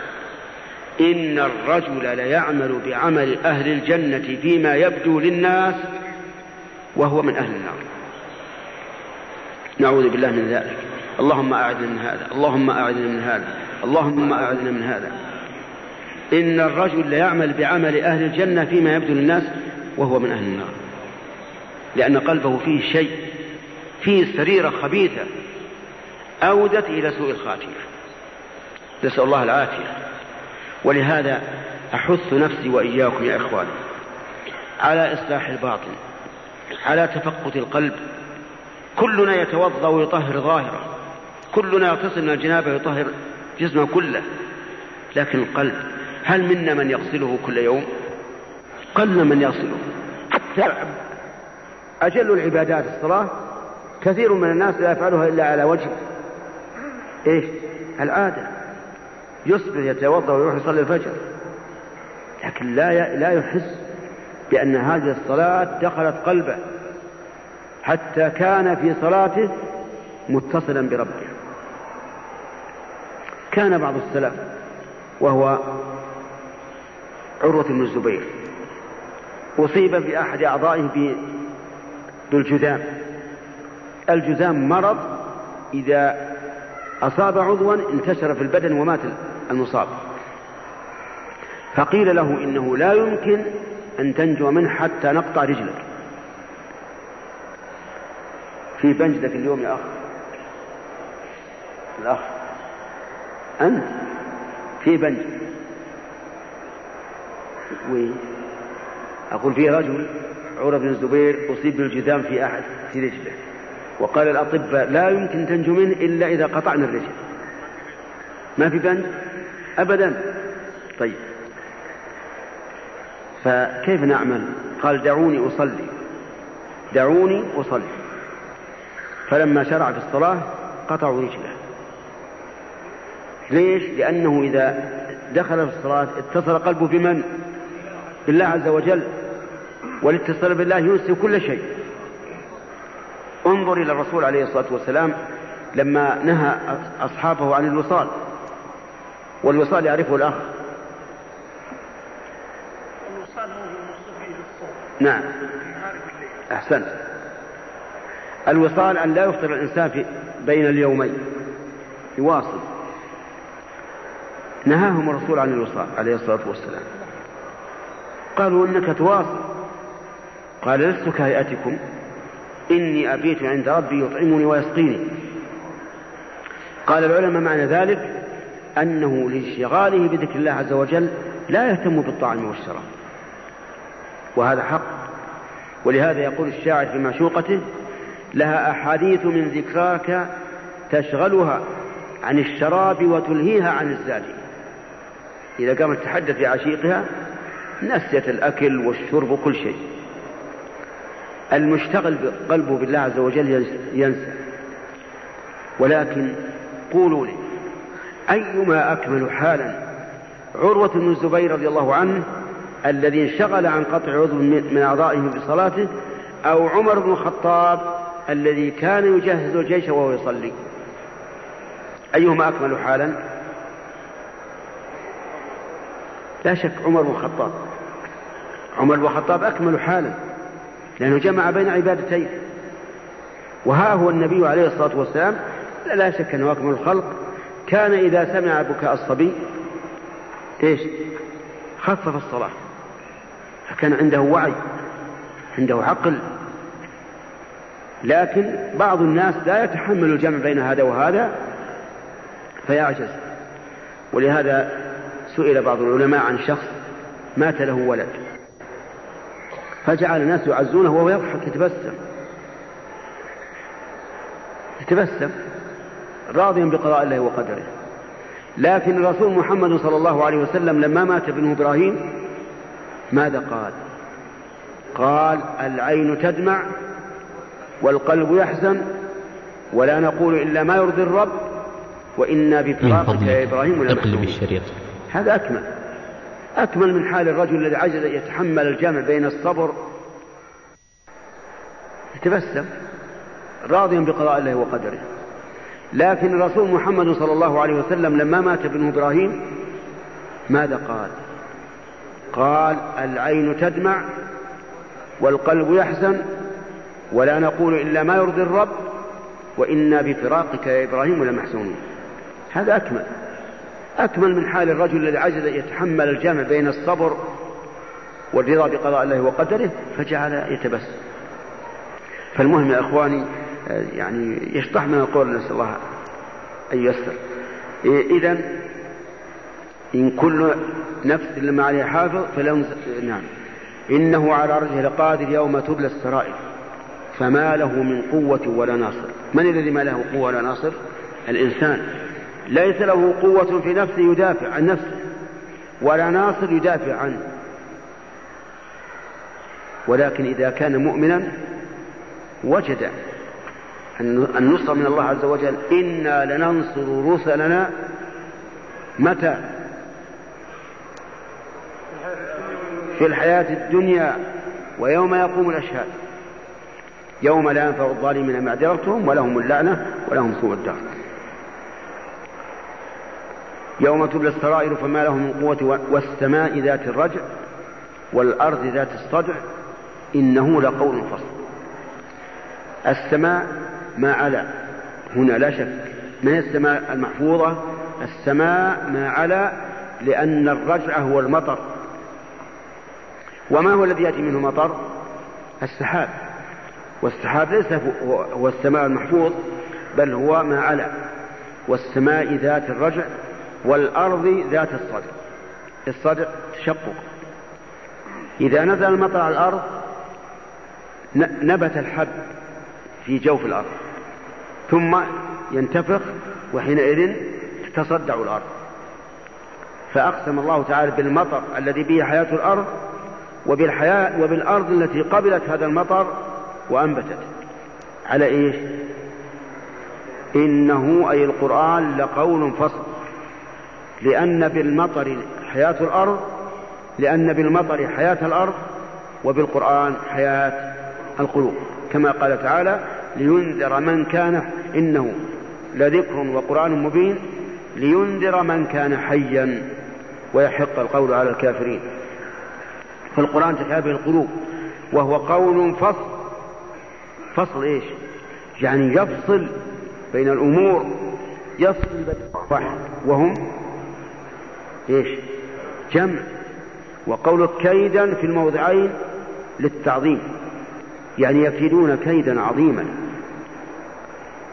إن الرجل ليعمل بعمل أهل الجنة فيما يبدو للناس وهو من أهل النار. نعوذ بالله من ذلك. اللهم أعذنا من هذا اللهم أعذنا من هذا اللهم أعذنا من هذا. إن الرجل ليعمل بعمل أهل الجنة فيما يبدو للناس وهو من أهل النار. لأن قلبه فيه شيء فيه سريرة خبيثة أودت إلى سوء الخاتمة نسأل الله العافية. ولهذا أحث نفسي وإياكم يا إخواني على إصلاح الباطن على تفقد القلب. كلنا يتوضأ ويطهر ظاهره كلنا يغتسل من الجنابه ويطهر جسمه كله. لكن القلب هل منا من يغسله كل يوم؟ قل من يغسله. حتى أجل العبادات الصلاة كثير من الناس لا يفعلها إلا على وجه إيش؟ العادة. يصبح يتوضأ ويروح يصلي الفجر. لكن لا لا يحس بأن هذه الصلاة دخلت قلبه حتى كان في صلاته متصلا بربه. كان بعض السلف وهو عروة بن الزبير أصيب بأحد أعضائه بالجذام الجذام. مرض إذا أصاب عضوا انتشر في البدن ومات المصاب. فقيل له إنه لا يمكن أن تنجو منه حتى نقطع رجلك. في بنجدك اليوم يا أخ الأخ. أنت. في بنج. وين؟ أقول في رجل. عروة بن الزبير أصيب بالجذام في أحد في رجله. وقال الأطباء لا يمكن تنجو منه إلا إذا قطعنا الرجل. ما في بنج أبدا. طيب. فكيف نعمل؟ قال دعوني أصلي. دعوني أصلي. فلما شرع في الصلاة قطعوا رجله. ليش؟ لأنه إذا دخل في الصلاة اتصل قلبه بمن؟ بالله عز وجل. والاتصال بالله ينسي كل شيء. انظر إلى الرسول عليه الصلاة والسلام لما نهى أصحابه عن الوصال والوصال يعرفه الأخ الوصال هو نعم. أحسنت. الوصال أن لا يفطر الإنسان في بين اليومين. يواصل. نهاهم الرسول عن الوصال عليه الصلاة والسلام. قالوا إنك تواصل. قال لست كهيئتكم. إني أبيت عند ربي يطعمني ويسقيني. قال العلماء معنى ذلك أنه لانشغاله بذكر الله عز وجل لا يهتم بالطعام والشراب. وهذا حق. ولهذا يقول الشاعر في معشوقته لها أحاديث من ذكراك تشغلها عن الشراب وتلهيها عن الزاد. إذا قامت تتحدث بعشيقها نسيت الأكل والشرب وكل شيء. المشتغل قلبه بالله عز وجل ينسى. ولكن قولوا لي أيما أكمل حالا؟ عروة بن الزبير رضي الله عنه الذي انشغل عن قطع عضو من أعضائه بصلاته أو عمر بن الخطاب الذي كان يجهز الجيش وهو يصلي. أيهما أكمل حالا؟ لا شك عمر بن الخطاب. عمر بن الخطاب أكمل حالا. لأنه جمع بين عبادتين. وها هو النبي عليه الصلاة والسلام لا شك أنه أكمل الخلق. كان إذا سمع بكاء الصبي إيش؟ خفف الصلاة. فكان عنده وعي عنده عقل. لكن بعض الناس لا يتحمل الجمع بين هذا وهذا فيعجز. ولهذا سئل بعض العلماء عن شخص مات له ولد. فجعل الناس يعزونه وهو يضحك يتبسم. يتبسم. راضيا بقضاء الله وقدره. لكن الرسول محمد صلى الله عليه وسلم لما مات ابنه إبراهيم ماذا قال؟ قال العين تدمع والقلب يحزن ولا نقول إلا ما يرضي الرب وإنا بفراقك يا إبراهيم الشريط هذا أكمل. أكمل من حال الرجل الذي عجز يتحمل الجمع بين الصبر. يتبسم راضيا بقضاء الله وقدره. لكن الرسول محمد صلى الله عليه وسلم لما مات ابنه إبراهيم ماذا قال؟ قال العين تدمع والقلب يحزن ولا نقول إلا ما يرضي الرب وإنا بفراقك يا إبراهيم لمحزونون هذا أكمل. أكمل من حال الرجل الذي عجز يتحمل الجمع بين الصبر والرضا بقضاء الله وقدره فجعل يتبسم. فالمهم يا إخواني يعني يشطح من القول نسأل الله أن ييسر. إذا إن كل نفس لما عليها حافظ فلهم نعم. إنه على رجه لقادر يوم تبلى السرائر. فما له من قوة ولا ناصر. من الذي ما له قوة ولا ناصر؟ الإنسان. ليس له قوة في نفسه يدافع عن نفسه ولا ناصر يدافع عنه. ولكن إذا كان مؤمنا وجد النصرة من الله عز وجل إنا لننصر رسلنا. متى؟ في الحياة الدنيا ويوم يقوم الأشهاد. يوم لا ينفع الظالمين معذرتهم ولهم اللعنة ولهم سوء الدار. يوم تبلى السرائر فما له من قوة والسماء ذات الرجع والأرض ذات الصدع إنه لقول فصل. السماء ما علا هنا لا شك. ما هي السماء المحفوظة؟ السماء ما علا لأن الرجع هو المطر. وما هو الذي يأتي منه مطر؟ السحاب. والسحاب ليس هو السماء المحفوظ بل هو ما علا. والسماء ذات الرجع والأرض ذات الصدع. الصدع تشقق. إذا نزل المطر على الأرض نبت الحب في جوف الأرض. ثم ينتفخ وحينئذ تتصدع الأرض. فأقسم الله تعالى بالمطر الذي به حياة الأرض وبالحياة وبالأرض التي قبلت هذا المطر وأنبتت. على إيش؟ إنه أي القرآن لقول فصل. لأن بالمطر حياة الأرض لأن بالمطر حياة الأرض وبالقرآن حياة القلوب. كما قال تعالى لينذر من كان إنه لذكر وقرآن مبين لينذر من كان حيا ويحق القول على الكافرين. فالقرآن تشابه القلوب وهو قول فصل. فصل إيش؟ يعني يفصل بين الأمور يفصل بين واحد وهم إيش؟ جمع. وقول كيدا في الموضعين للتعظيم. يعني يكيدون كيدا عظيما.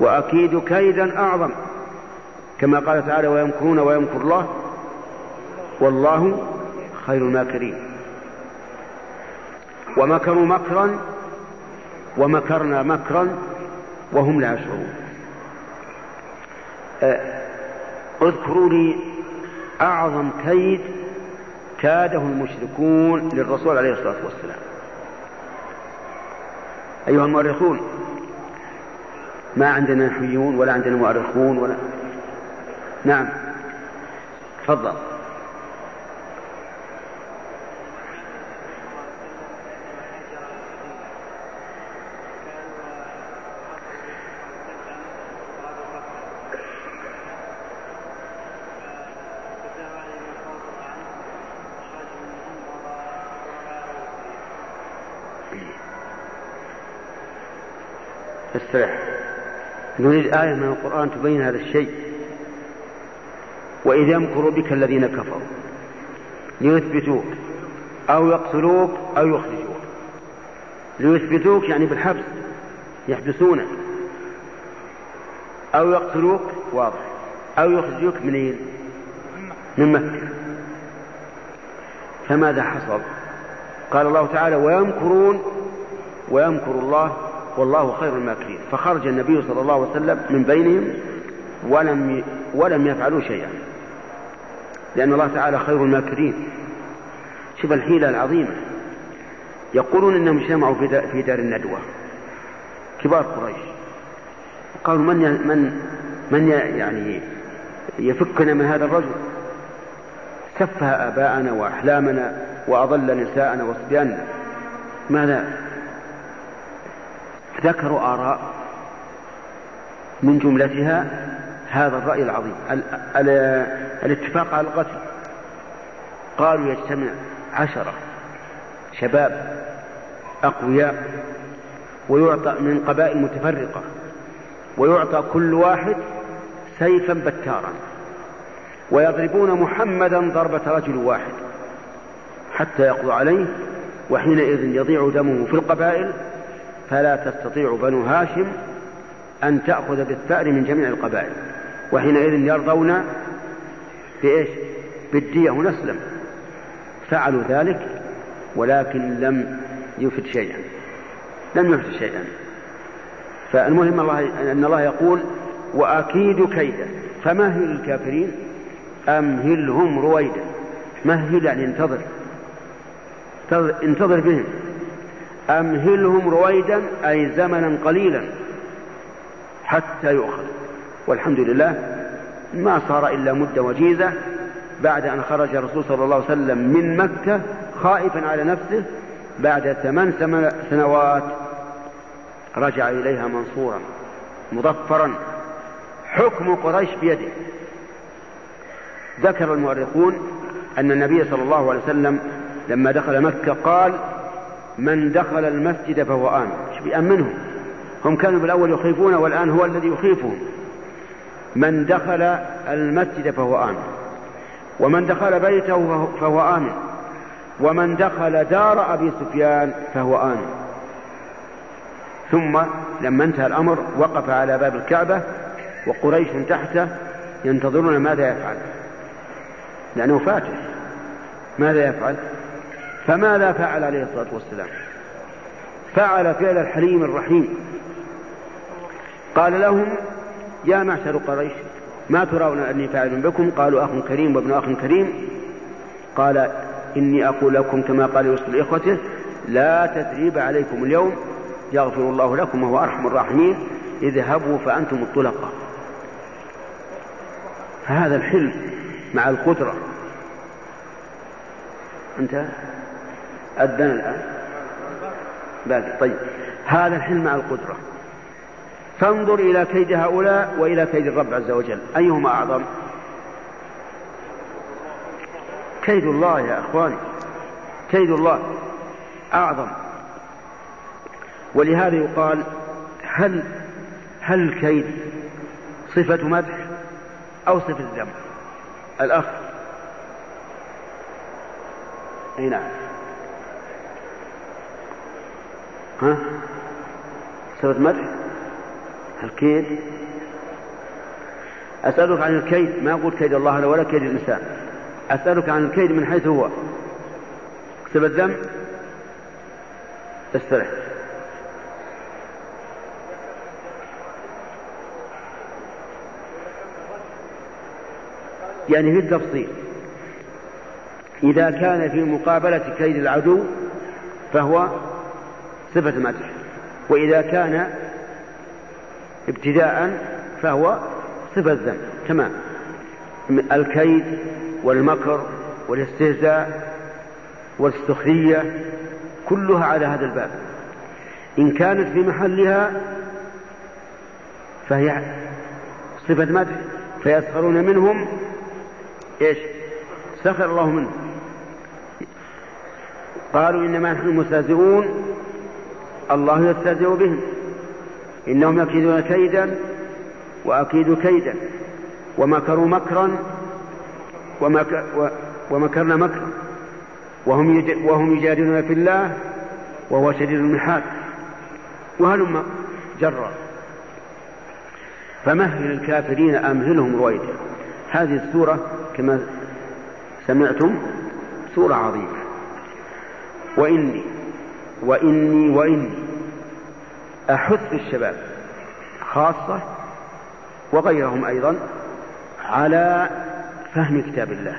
وأكيد كيدا أعظم. كما قال تعالى ويمكرون ويمكر الله. والله خير الماكرين. ومكروا مكرا ومكرنا مكرا وهم لا يشعرون. اذكروا لي أعظم كيد كاده المشركون للرسول عليه الصلاة والسلام. أيها المؤرخون ما عندنا نحويون ولا عندنا مؤرخون ولا نعم تفضل. استريح نريد آية من القرآن تبين هذا الشيء. وإذ يمكر بك الذين كفروا. ليثبتوك. أو يقتلوك أو يخرجوك. ليثبتوك يعني بالحبس. يحبسونك. أو يقتلوك واضح. أو يخرجوك منين؟ من مكة. فماذا حصل؟ قال الله تعالى ويمكرون ويمكر الله والله خير الماكرين فخرج النبي صلى الله عليه وسلم من بينهم ولم ولم يفعلوا شيئا. لأن الله تعالى خير الماكرين. شوف الحيلة العظيمة. يقولون إنهم اجتمعوا في دار الندوة. كبار قريش. قالوا من من من يعني يفكنا من هذا الرجل؟ سفه آباءنا وأحلامنا وأضل نساءنا وصبياننا. ماذا؟ ذكروا آراء من جملتها هذا الرأي العظيم. ال ال الاتفاق على القتل. قالوا يجتمع عشرة شباب أقوياء ويعطى من قبائل متفرقة ويعطى كل واحد سيفا بتارا ويضربون محمدا ضربة رجل واحد حتى يقضوا عليه وحينئذ يضيع دمه في القبائل فلا تستطيع بنو هاشم أن تأخذ بالثأر من جميع القبائل وحينئذ يرضون بإيش؟ بالدية ونسلم فعلوا ذلك ولكن لم يفد شيئا. لم يفد شيئا. فالمهم الله أن الله يقول وأكيد كيدا فمهل الكافرين أمهلهم رويدا. مهل يعني انتظر انتظر بهم. أمهلهم رويدا أي زمنا قليلا حتى يؤخذ والحمد لله ما صار إلا مدة وجيزة بعد أن خرج الرسول صلى الله عليه وسلم من مكة خائفا على نفسه بعد ثمان سنوات رجع إليها منصورا مظفرا. حكم قريش بيده. ذكر المؤرخون أن النبي صلى الله عليه وسلم لما دخل مكة قال من دخل المسجد فهو آمن. بيأمنهم؟ هم كانوا بالأول يخيفون والآن هو الذي يخيفهم. من دخل المسجد فهو آمن. ومن دخل بيته فهو آمن. ومن دخل دار أبي سفيان فهو آمن. ثم لما انتهى الأمر وقف على باب الكعبة وقريش تحته ينتظرون ماذا يفعل. لأنه فاتح. ماذا يفعل؟ فماذا فعل عليه الصلاة والسلام؟ فعل فعل الحليم الرحيم. قال لهم يا معشر قريش ما ترون أني فاعل بكم؟ قالوا أخ كريم وابن أخ كريم. قال إني أقول لكم كما قال يوسف لإخوته لا تثريب عليكم اليوم يغفر الله لكم وهو أرحم الراحمين. اذهبوا فأنتم الطلقاء فهذا الحلم مع القدرة. أنت أذن الآن؟ باقي طيب. هذا الحلم مع القدرة. فانظر إلى كيد هؤلاء وإلى كيد الرب عز وجل. أيهما أعظم؟ كيد الله يا أخواني. كيد الله أعظم. ولهذا يقال هل هل الكيد صفة مدح أو صفة ذم؟ الأخ. أي نعم. ها؟ صفة مدح الكيد؟ أسألك عن الكيد ما أقول كيد الله ولا كيد الإنسان. أسألك عن الكيد من حيث هو. صفة ذم استرح. يعني في التفصيل إذا كان في مقابلة كيد العدو فهو صفة مدح وإذا كان ابتداء فهو صفة ذم تمام. الكيد والمكر والاستهزاء والسخرية كلها على هذا الباب. إن كانت في محلها فهي صفة مدح فيسخرون منهم إيش؟ سخر الله منهم. قالوا إنما نحن مستهزئون الله يستهزئ بهم. إنهم يكيدون كيدا وأكيد كيدا. ومكروا مكرا ومك ومكرنا مكرا. وهم وهم يجادلون في الله وهو شديد المحال. وهلم جرا فمهل الكافرين أمهلهم رويدا. هذه السورة كما سمعتم سورة عظيمة. وإني وإني وإني أحث الشباب خاصة وغيرهم أيضا على فهم كتاب الله.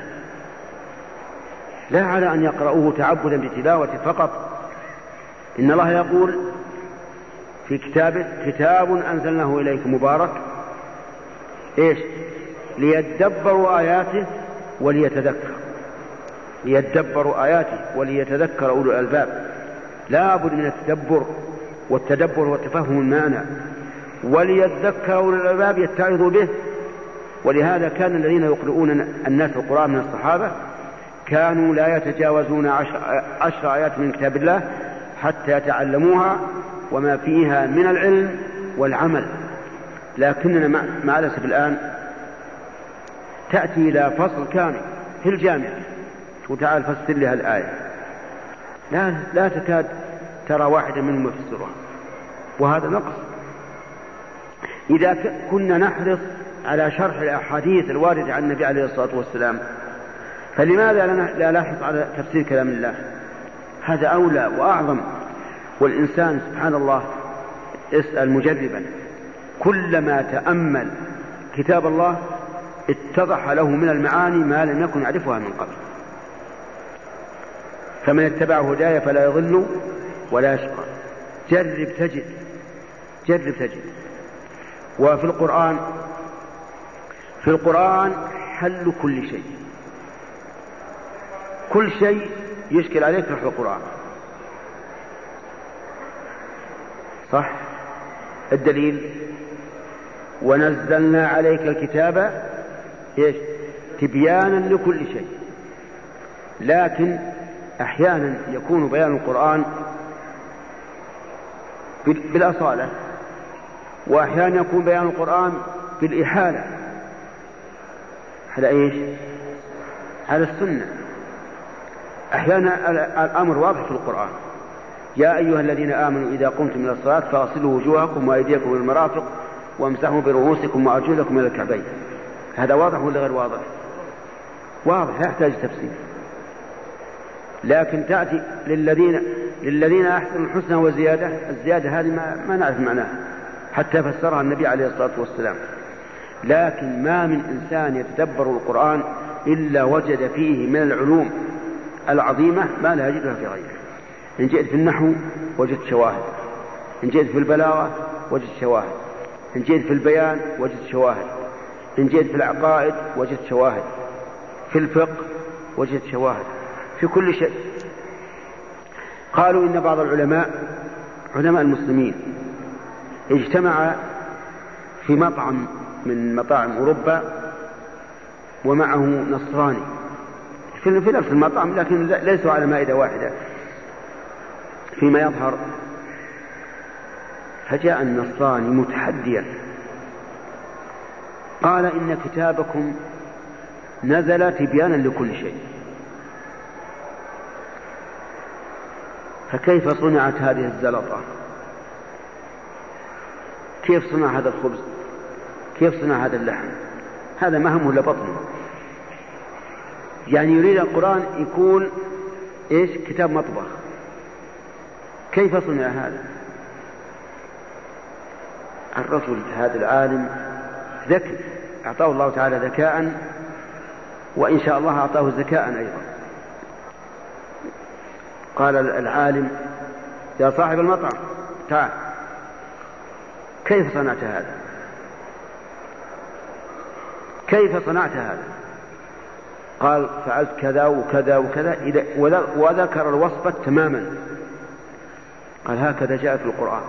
لا على أن يقرأوه تعبدا بتلاوة فقط. إن الله يقول في كتابه كتاب أنزلناه إليكم مبارك. إيش؟ ليدبروا آياته وليتذكر. ليدبروا آياته وليتذكر أولو الألباب. لا بد من التدبر والتدبر وتفهم المعنى. وليذكر أولو الألباب يتعظوا به. ولهذا كان الذين يقرؤون الناس القرآن من الصحابة كانوا لا يتجاوزون عشر, عشر آيات من كتاب الله حتى يتعلموها وما فيها من العلم والعمل. لكننا مع الأسف الآن تأتي إلى فصل كامل في الجامعة. وتعال فسر لها الآية. لا لا تكاد ترى واحدا منهم يفسرها وهذا نقص. إذا كنا نحرص على شرح الأحاديث الواردة عن النبي عليه الصلاة والسلام فلماذا لا نحرص على تفسير كلام الله؟ هذا أولى وأعظم. والإنسان سبحان الله اسأل مجربا. كلما تأمل كتاب الله اتضح له من المعاني ما لم يكن يعرفها من قبل. فمن اتبع هداي فلا يضل ولا يشقى. جرب تجد. جرب تجد. وفي القرآن في القرآن حل كل شيء. كل شيء يشكل عليك في القرآن. صح؟ الدليل ونزلنا عليك الكتاب إيش؟ تبيانا لكل شيء. لكن أحيانا يكون بيان القرآن بالأصالة وأحيانا يكون بيان القرآن بالإحالة. على إيش؟ على السنة. أحيانا الأمر واضح في القرآن. يا أيها الذين آمنوا إذا قمتم إلى الصلاة فاغسلوا وجوهكم وأيديكم إلى المرافق وامسحوا برؤوسكم وأرجلكم إلى الكعبين. هذا واضح ولا غير واضح؟ واضح لا يحتاج تفسير. لكن تأتي للذين للذين أحسنوا الحسنى وزيادة الزيادة هذه ما, ما نعرف معناها حتى فسرها النبي عليه الصلاة والسلام. لكن ما من إنسان يتدبر القرآن إلا وجد فيه من العلوم العظيمة ما لا يجدها في غيره. إن جئت في النحو وجدت شواهد إن جئت في البلاغة وجدت شواهد إن جئت في البيان وجدت شواهد إن جئت في العقائد وجدت شواهد في الفقه وجدت شواهد. في كل شيء. قالوا إن بعض العلماء علماء المسلمين اجتمع في مطعم من مطاعم أوروبا ومعه نصراني. في نفس المطعم لكن ليسوا على مائدة واحدة. فيما يظهر فجاء النصراني متحديا. قال إن كتابكم نزل تبيانا لكل شيء. فكيف صنعت هذه الزلطة؟ كيف صنع هذا الخبز؟ كيف صنع هذا اللحم؟ هذا ما همه الا بطنه يعني يريد القرآن يكون إيش؟ كتاب مطبخ. كيف صنع هذا؟ الرجل هذا العالم ذكي أعطاه الله تعالى ذكاء وإن شاء الله أعطاه ذكاء أيضا. قال العالم يا صاحب المطعم تعال كيف صنعت هذا؟ كيف صنعت هذا؟ قال فعلت كذا وكذا وكذا وذكر الوصفة تماما. قال هكذا جاء في القرآن.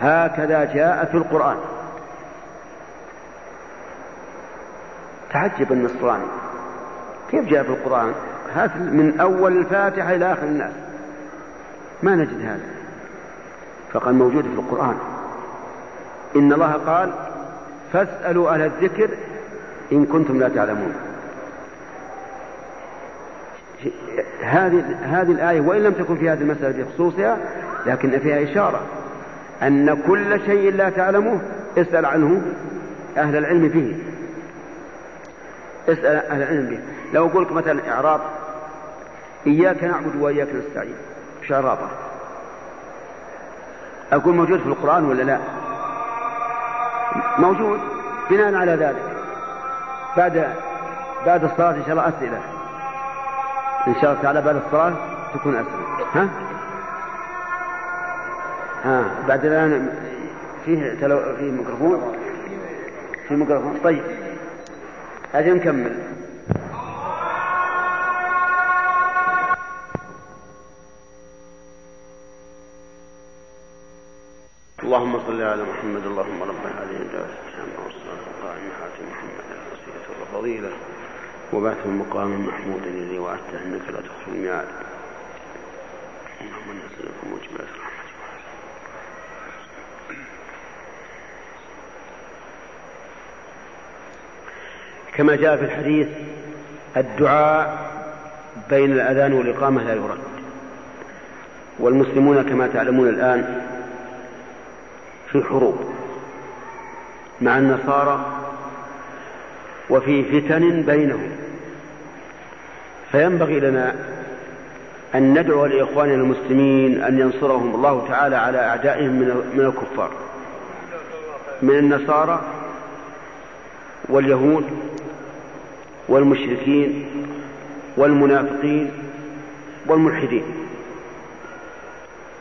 هكذا جاء في القرآن. تعجب النصراني. كيف جاء في القرآن؟ هات من أول الفاتحة إلى آخر الناس. ما نجد هذا. فقال موجود في القرآن. إن الله قال فاسألوا أهل الذكر إن كنتم لا تعلمون. هذه هذه الآية وإن لم تكن في هذه المسألة بخصوصها لكن فيها إشارة أن كل شيء لا تعلمه اسأل عنه أهل العلم به. اسأل أهل العلم به. لو أقول لك مثلا إعراب إياك نعبد وإياك نستعين. إعرابه أقول موجود في القرآن ولا لا؟ موجود بناء على ذلك. بعد بعد الصلاة إن شاء الله أسئلة. إن شاء الله تعالى بعد الصلاة تكون أسئلة. ها؟ ها بعد الآن فيه تلو... فيه ميكروفون؟ في ميكروفون. طيب أجل نكمل اللهم صل على محمد اللهم رب هذه الدعوة التامة والصلاة القائمة حاتم محمد الوسيلة والفضيلة وبعثه المقام محمود الذي وعدته إنك لا تخفي الميعاد. اللهم نسألك موجبات رحمتك كما جاء في الحديث الدعاء بين الأذان والإقامة لا يرد. والمسلمون كما تعلمون الآن في حروب مع النصارى وفي فتن بينهم. فينبغي لنا أن ندعو لإخواننا المسلمين أن ينصرهم. الله تعالى على أعدائهم من الكفار من النصارى واليهود والمشركين والمنافقين والملحدين.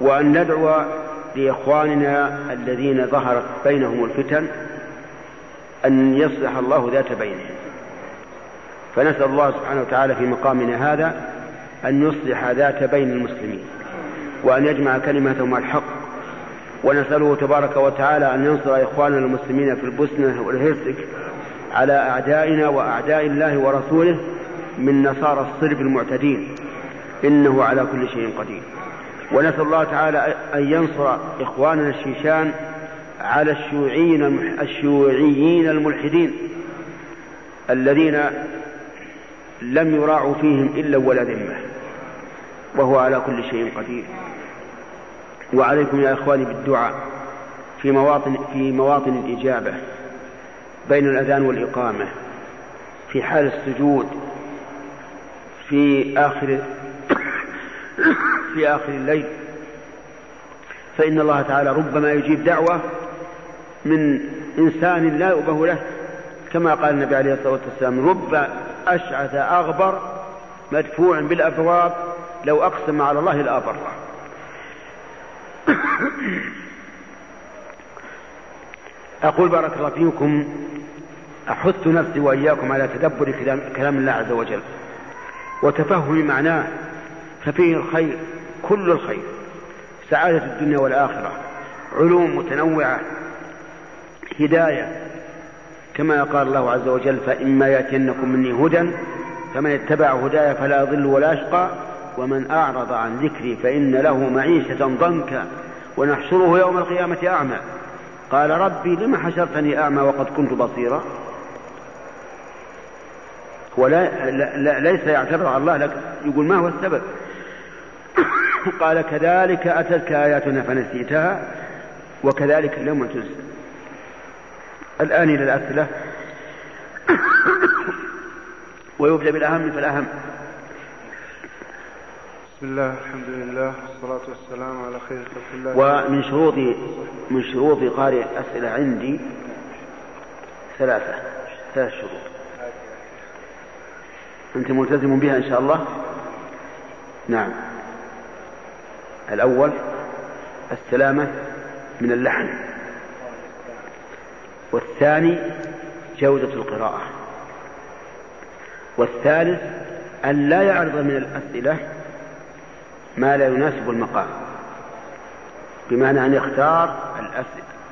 وأن ندعو لإخواننا الذين ظهرت بينهم الفتن أن يصلح الله ذات بينهم. فنسأل الله سبحانه وتعالى في مقامنا هذا أن يصلح ذات بين المسلمين وأن يجمع كلمتهم الحق ونسأله تبارك وتعالى أن ينصر إخواننا المسلمين في البوسنة والهرسك على أعدائنا وأعداء الله ورسوله من نصارى الصرب المعتدين. إنه على كل شيء قدير. ونسأل الله تعالى أن ينصر إخواننا الشيشان على الشيوعيين الشيوعيين الملحدين الذين لم يراعوا فيهم إلا ولا ذمة وهو على كل شيء قدير. وعليكم يا إخواني بالدعاء في مواطن في مواطن الإجابة بين الأذان والإقامة في حال السجود في آخر في آخر الليل. فإن الله تعالى ربما يجيب دعوة من إنسان لا يؤبه له كما قال النبي عليه الصلاة والسلام رب أشعث أغبر مدفوع بالأبواب لو أقسم على الله لأبره. أقول بارك الله فيكم أحث نفسي وإياكم على تدبر كلام الله عز وجل وتفهم معناه ففيه الخير كل الخير. سعادة الدنيا والآخرة علوم متنوعة هداية. كما قال الله عز وجل فإما يأتينكم مني هدى فمن اتبع هداي فلا يضل ولا يشقى ومن أعرض عن ذكري فإن له معيشة ضنكا ونحشره يوم القيامة أعمى. قال ربي لم حشرتني أعمى وقد كنت بصيرا؟ هو لا, لا ليس يعترض على الله لكن يقول ما هو السبب؟ قال كذلك أتتك آياتنا فنسيتها وكذلك اليوم تنسى الآن إلى الأسئلة. ويبدأ بالأهم فالأهم. بسم الله الحمد لله والصلاة والسلام على خير خلق الله. ومن شروط من شروط قارئ الأسئلة عندي ثلاثة ثلاث شروط. أنت ملتزم بها إن شاء الله؟ نعم. الأول السلامة من اللحن. والثاني جودة القراءة. والثالث أن لا يعرض من الأسئلة ما لا يناسب المقام. بمعنى أن يختار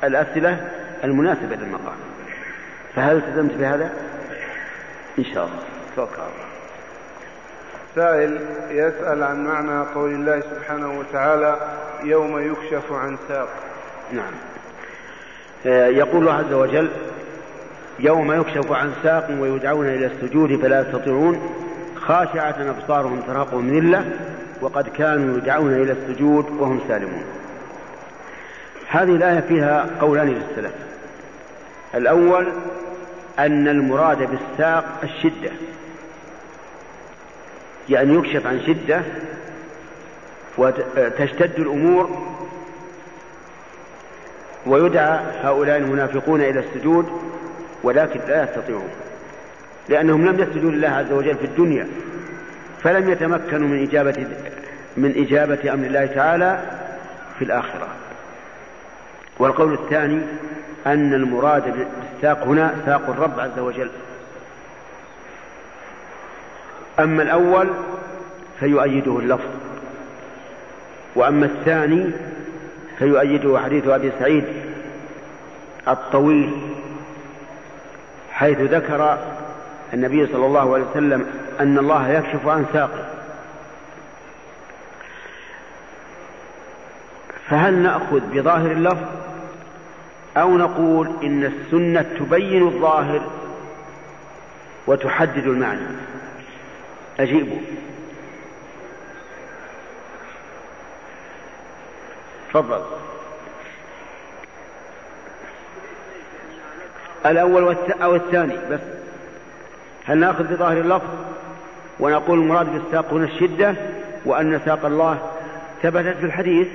الأسئلة المناسبة للمقام. فهل التزمت بهذا؟ إن شاء الله. توكل الله. سائل يسأل عن معنى قول الله سبحانه وتعالى يوم يكشف عن ساق. نعم. يقول الله عز وجل يوم يكشف عن ساق ويدعون إلى السجود فلا يستطيعون خاشعة أبصارهم ترهقهم ذلة وقد كانوا يدعون إلى السجود وهم سالمون. هذه الآية فيها قولان للسلف. الأول أن المراد بالساق الشدة. يعني يكشف عن شدة وتشتد الأمور ويدعى هؤلاء المنافقون إلى السجود ولكن لا يستطيعون لأنهم لم يسجدوا لله عز وجل في الدنيا فلم يتمكنوا من إجابة من إجابة أمر الله تعالى في الآخرة. والقول الثاني أن المراد بالساق هنا ساق الرب عز وجل. أما الأول فيؤيده اللفظ وأما الثاني فيؤيده حديث أبي سعيد الطويل حيث ذكر النبي صلى الله عليه وسلم أن الله يكشف عن ساقه فهل نأخذ بظاهر اللفظ أو نقول إن السنة تبين الظاهر وتحدد المعنى؟ أجيبوا تفضل. الأول أو الثاني بس. هل نأخذ بظاهر اللفظ ونقول المراد بالساق هنا الشدة وأن ساق الله ثبتت في الحديث؟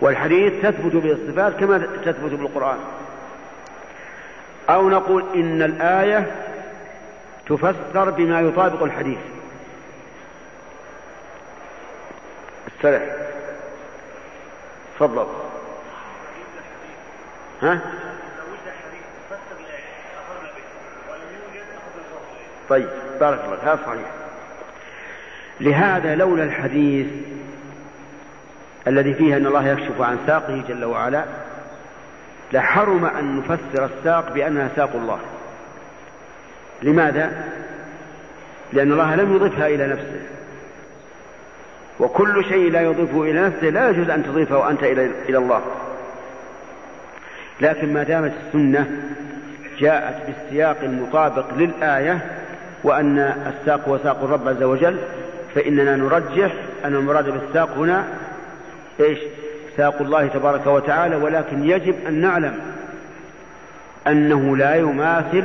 والحديث تثبت به الصفات كما تثبت بالقرآن. أو نقول إن الآية تفسر بما يطابق الحديث. استرح تفضل. ها؟ طيب بارك الله هذا صحيح. لهذا لولا الحديث الذي فيه أن الله يكشف عن ساقه جل وعلا لحرم أن نفسر الساق بأنها ساق الله. لماذا؟ لأن الله لم يضفها إلى نفسه. وكل شيء لا يضيفه إلى نفسه لا يجوز أن تضيفه أنت إلى إلى الله. لكن ما دامت السنة جاءت بالسياق المطابق للآية وأن الساق هو ساق الرب عز وجل فإننا نرجح أن المراد بالساق هنا إيش؟ ساق الله تبارك وتعالى ولكن يجب أن نعلم أنه لا يماثل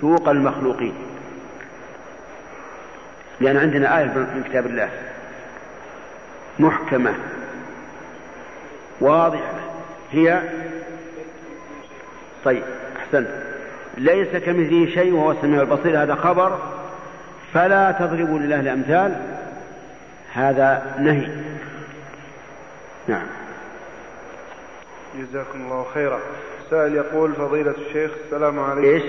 سوق المخلوقين. لأن عندنا آية من كتاب الله. محكمة. واضحة. هي طيب أحسنت. ليس كمثله شيء وهو السميع البصير. هذا خبر. فلا تضربوا لله الأمثال. هذا نهي. نعم. جزاكم الله خيرا. سائل يقول فضيلة الشيخ السلام عليكم. إيش؟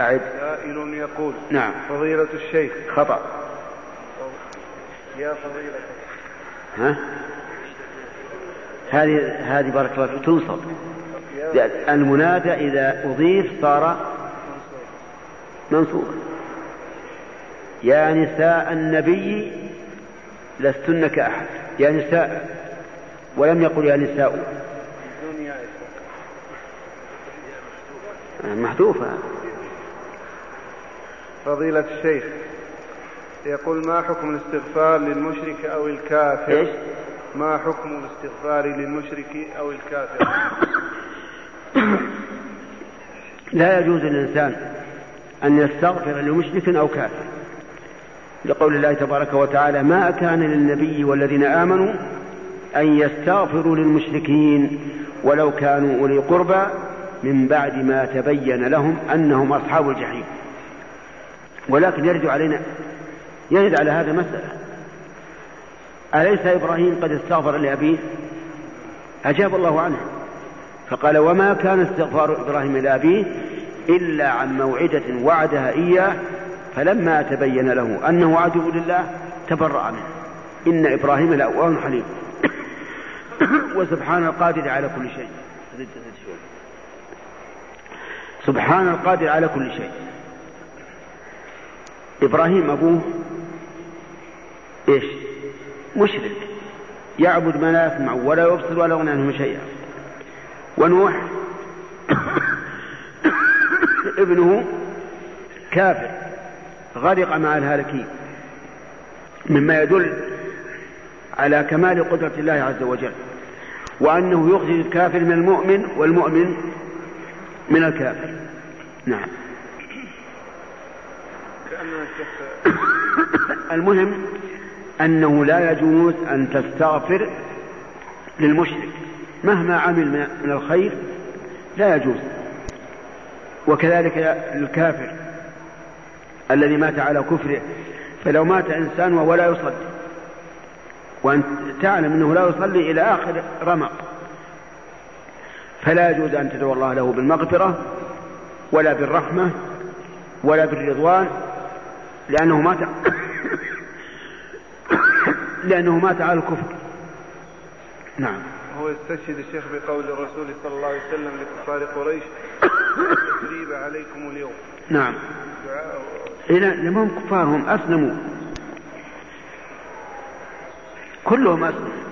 أعد. سائل يقول نعم. فضيلة الشيخ. خطأ. يا فضيلة. ها؟ هذه هذه بارك الله فيك تنصب. المنادى إذا أضيف صار منصوبا يا نساء النبي لستن كأحد. يا نساء. ولم يقل يا نساء. محذوفة فضيلة الشيخ يقول ما حكم الاستغفار للمشرك أو الكافر؟ إيش؟ ما حكم الاستغفار للمشرك أو الكافر؟ لا يجوز للإنسان أن يستغفر لمشرك أو كافر. لقول الله تبارك وتعالى ما كان للنبي والذين آمنوا أن يستغفروا للمشركين ولو كانوا أولي قربى من بعد ما تبين لهم أنهم أصحاب الجحيم. ولكن يرد علينا يرد على هذا مسألة. أليس إبراهيم قد استغفر لأبيه؟ أجاب الله عنه. فقال وما كان استغفار إبراهيم لأبيه إلا عن موعدة وعدها إياه فلما تبين له أنه عدو لله تبرأ منه. إن إبراهيم لأواه حليم. وسبحان القادر على كل شيء. سبحان القادر على كل شيء. إبراهيم أبوه إيش؟ مشرك. يعبد ما لا يسمع ولا يبصر ولا يغني عنه شيئا. ونوح ابنه كافر. غرق مع الهالكين. مما يدل على كمال قدرة الله عز وجل. وأنه يخرج الكافر من المؤمن والمؤمن من الكافر. نعم. المهم أنه لا يجوز أن تستغفر للمشرك. مهما عمل من الخير لا يجوز. وكذلك الكافر الذي مات على كفره فلو مات إنسان وهو لا يصلي وأنت تعلم أنه لا يصلي إلى آخر رمق. فلا يجوز أن تدعو الله له بالمغفرة ولا بالرحمة ولا بالرضوان لأنه مات لأنه مات على الكفر. نعم. هو يستشهد الشيخ بقول الرسول صلى الله عليه وسلم لكفار قريش تريب عليكم اليوم. نعم. إلى لم هم كفار هم أسلموا. كلهم أسلموا.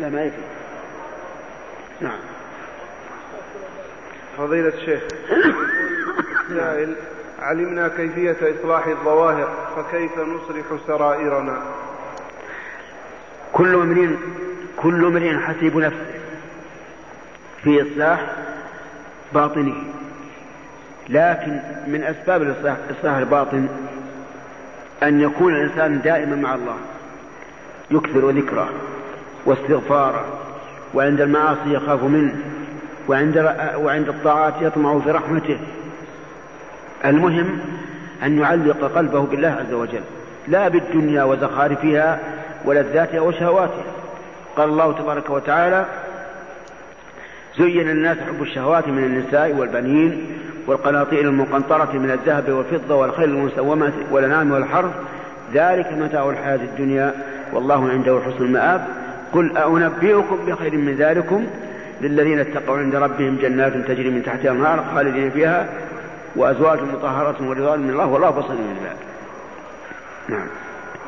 لا ما يفي نعم. فضيلة الشيخ. سائل علمنا كيفية إصلاح الظواهر فكيف نصلح سرائرنا؟ كل امرئ كل امرئ حسيب نفسه في إصلاح باطنه. لكن من أسباب الإصلاح إصلاح الباطن أن يكون الإنسان دائما مع الله يكثر ذكره واستغفاره وعند المعاصي يخاف منه وعند وعند الطاعات يطمع في رحمته. المهم أن يعلق قلبه بالله عز وجل لا بالدنيا وزخارفها ولذاتها وشهواتها. قال الله تبارك وتعالى زين للناس حب الشهوات من النساء والبنين والقناطير المقنطرة من الذهب والفضة والخيل المسومة والأنعام والحرث. ذلك متاع الحياة الدنيا والله عنده حسن المآب. قل أنبئكم بخير من ذلكم للذين اتقوا عند ربهم جنات تجري من تحتها النار خالدين فيها وأزواج مطهرة ورضوان من الله والله بصير من ذلك نعم.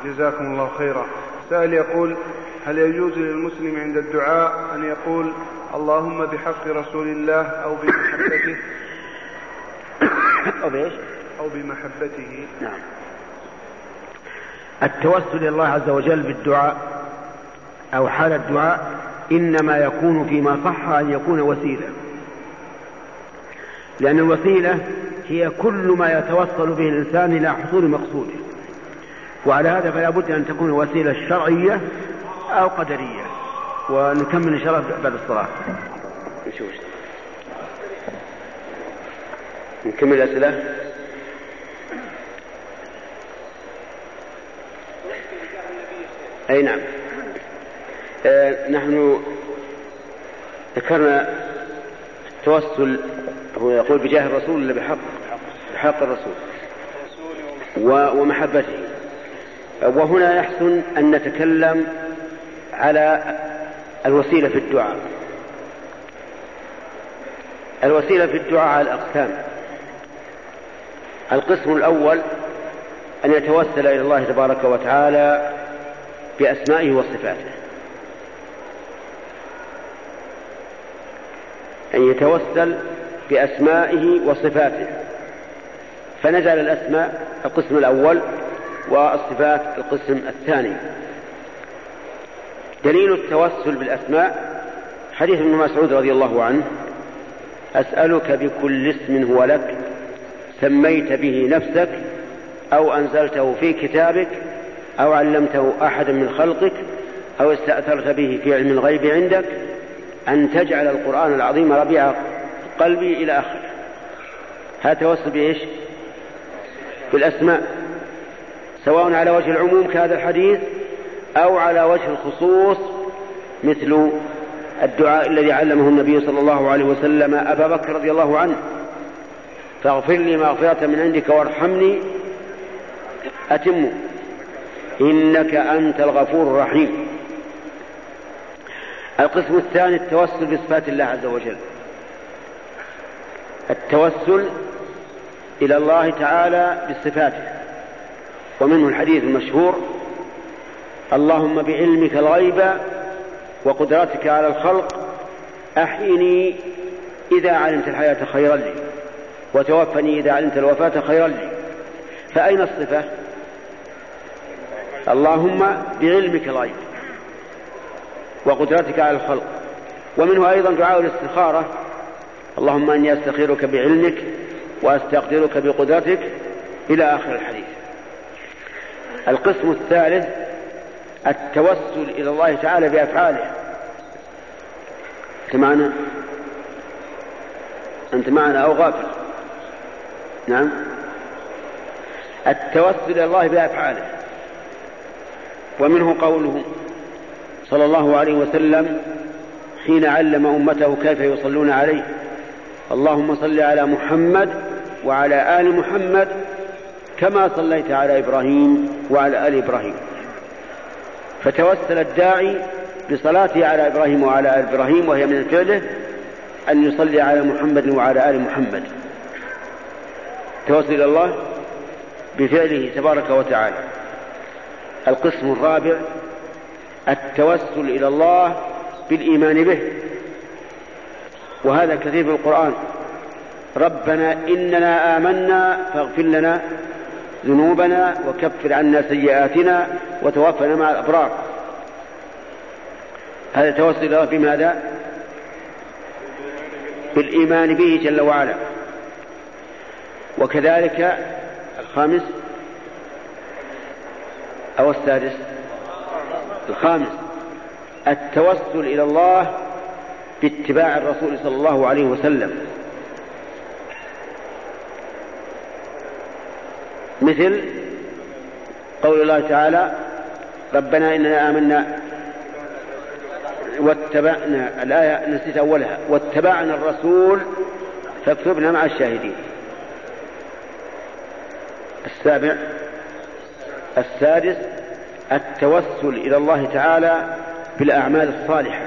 جزاكم الله خيرا. سائل يقول هل يجوز للمسلم عند الدعاء أن يقول اللهم بحق رسول الله أو بمحبته؟ أو بإيش؟ أو بمحبته. نعم. التوسل إلى الله عز وجل بالدعاء أو حال الدعاء إنما يكون فيما صح أن يكون وسيلة. لأن الوسيلة هي كل ما يتوصل به الإنسان إلى حصول مقصوده. وعلى هذا فلا بد أن تكون وسيلة شرعية أو قدرية. ونكمل إن شاء الله بعد الصلاة. نشوف نكمل الأسئلة. أي نعم. نحن ذكرنا التوسل هو يقول بجاه الرسول ولا بحق؟ بحق الرسول. ومحبته. وهنا يحسن أن نتكلم على الوسيلة في الدعاء. الوسيلة في الدعاء على الأقسام. القسم الأول أن يتوسل إلى الله تبارك وتعالى بأسمائه وصفاته. أن يتوسل بأسمائه وصفاته. فنزل الأسماء القسم الأول والصفات القسم الثاني. دليل التوسل بالأسماء حديث ابن مسعود رضي الله عنه أسألك بكل اسم هو لك سميت به نفسك أو أنزلته في كتابك أو علمته أحدا من خلقك أو استأثرت به في علم الغيب عندك أن تجعل القرآن العظيم ربيع قلبي إلى آخره. هذا توسل بإيش؟ بالأسماء. سواء على وجه العموم كهذا الحديث أو على وجه الخصوص مثل الدعاء الذي علمه النبي صلى الله عليه وسلم أبا بكر رضي الله عنه. فاغفر لي مغفرة من عندك وارحمني. أتم إنك أنت الغفور الرحيم. القسم الثاني التوسل بصفات الله عز وجل. التوسل إلى الله تعالى بصفاته. ومنه الحديث المشهور اللهم بعلمك الغيب وقدرتك على الخلق أحيني إذا علمت الحياة خيرا لي وتوفني إذا علمت الوفاة خيرا لي. فأين الصفة؟ اللهم بعلمك الغيب. وقدرتك على الخلق. ومنه أيضا دعاء الاستخارة. اللهم أني أستخيرك بعلمك وأستقدرك بقدرتك إلى آخر الحديث. القسم الثالث التوسل إلى الله تعالى بأفعاله. أنت معنا؟ أنت معنا أو غافل؟ نعم. التوسل إلى الله بأفعاله. ومنه قوله صلى الله عليه وسلم حين علم أمته كيف يصلون عليه. اللهم صل على محمد وعلى آل محمد كما صليت على إبراهيم وعلى آل إبراهيم. فتوسل الداعي بصلاته على إبراهيم وعلى آل إبراهيم وهي من فعله أن يصلي على محمد وعلى آل محمد. توسل إلى الله بفعله تبارك وتعالى. القسم الرابع التوسل إلى الله بالإيمان به. وهذا كثير في القرآن. ربنا إننا آمنا فاغفر لنا ذنوبنا وكفر عنا سيئاتنا وتوفنا مع الأبرار. هذا توسل الله بماذا؟ بالإيمان به جل وعلا. وكذلك الخامس أو السادس الخامس التوسل إلى الله باتباع الرسول صلى الله عليه وسلم. مثل قول الله تعالى ربنا إننا آمنا واتبعنا الآية نسيت أولها واتبعنا الرسول فاكتبنا مع الشاهدين السابع السادس التوسل إلى الله تعالى بالأعمال الصالحة.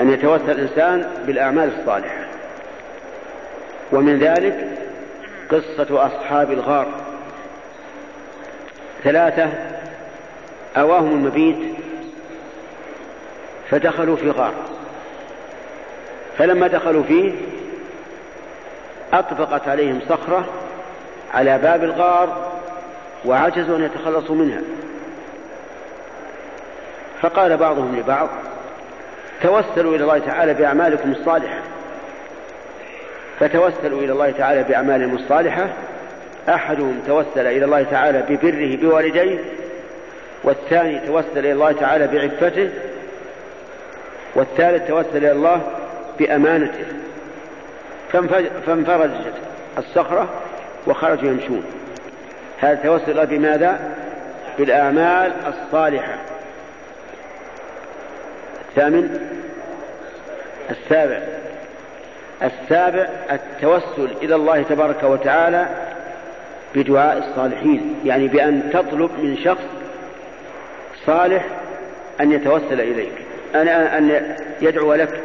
أن يتوسل الإنسان بالأعمال الصالحة. ومن ذلك قصة أصحاب الغار. ثلاثة أواهم المبيت فدخلوا في غار. فلما دخلوا فيه أطبقت عليهم صخرة على باب الغار وعجزوا أن يتخلصوا منها. فقال بعضهم لبعض توسلوا إلى الله تعالى بأعمالكم الصالحة. فتوسلوا إلى الله تعالى بأعمالهم الصالحة. أحدهم توسل إلى الله تعالى ببره بوالديه والثاني توسل إلى الله تعالى بعفته والثالث توسل إلى الله بأمانته. فانفرجت الصخرة وخرجوا يمشون. هذا توسل بماذا؟ بالأعمال الصالحة. الثامن السابع. السابع التوسل إلى الله تبارك وتعالى بدعاء الصالحين. يعني بأن تطلب من شخص صالح أن يتوسل إليك. أن أن يدعو لك.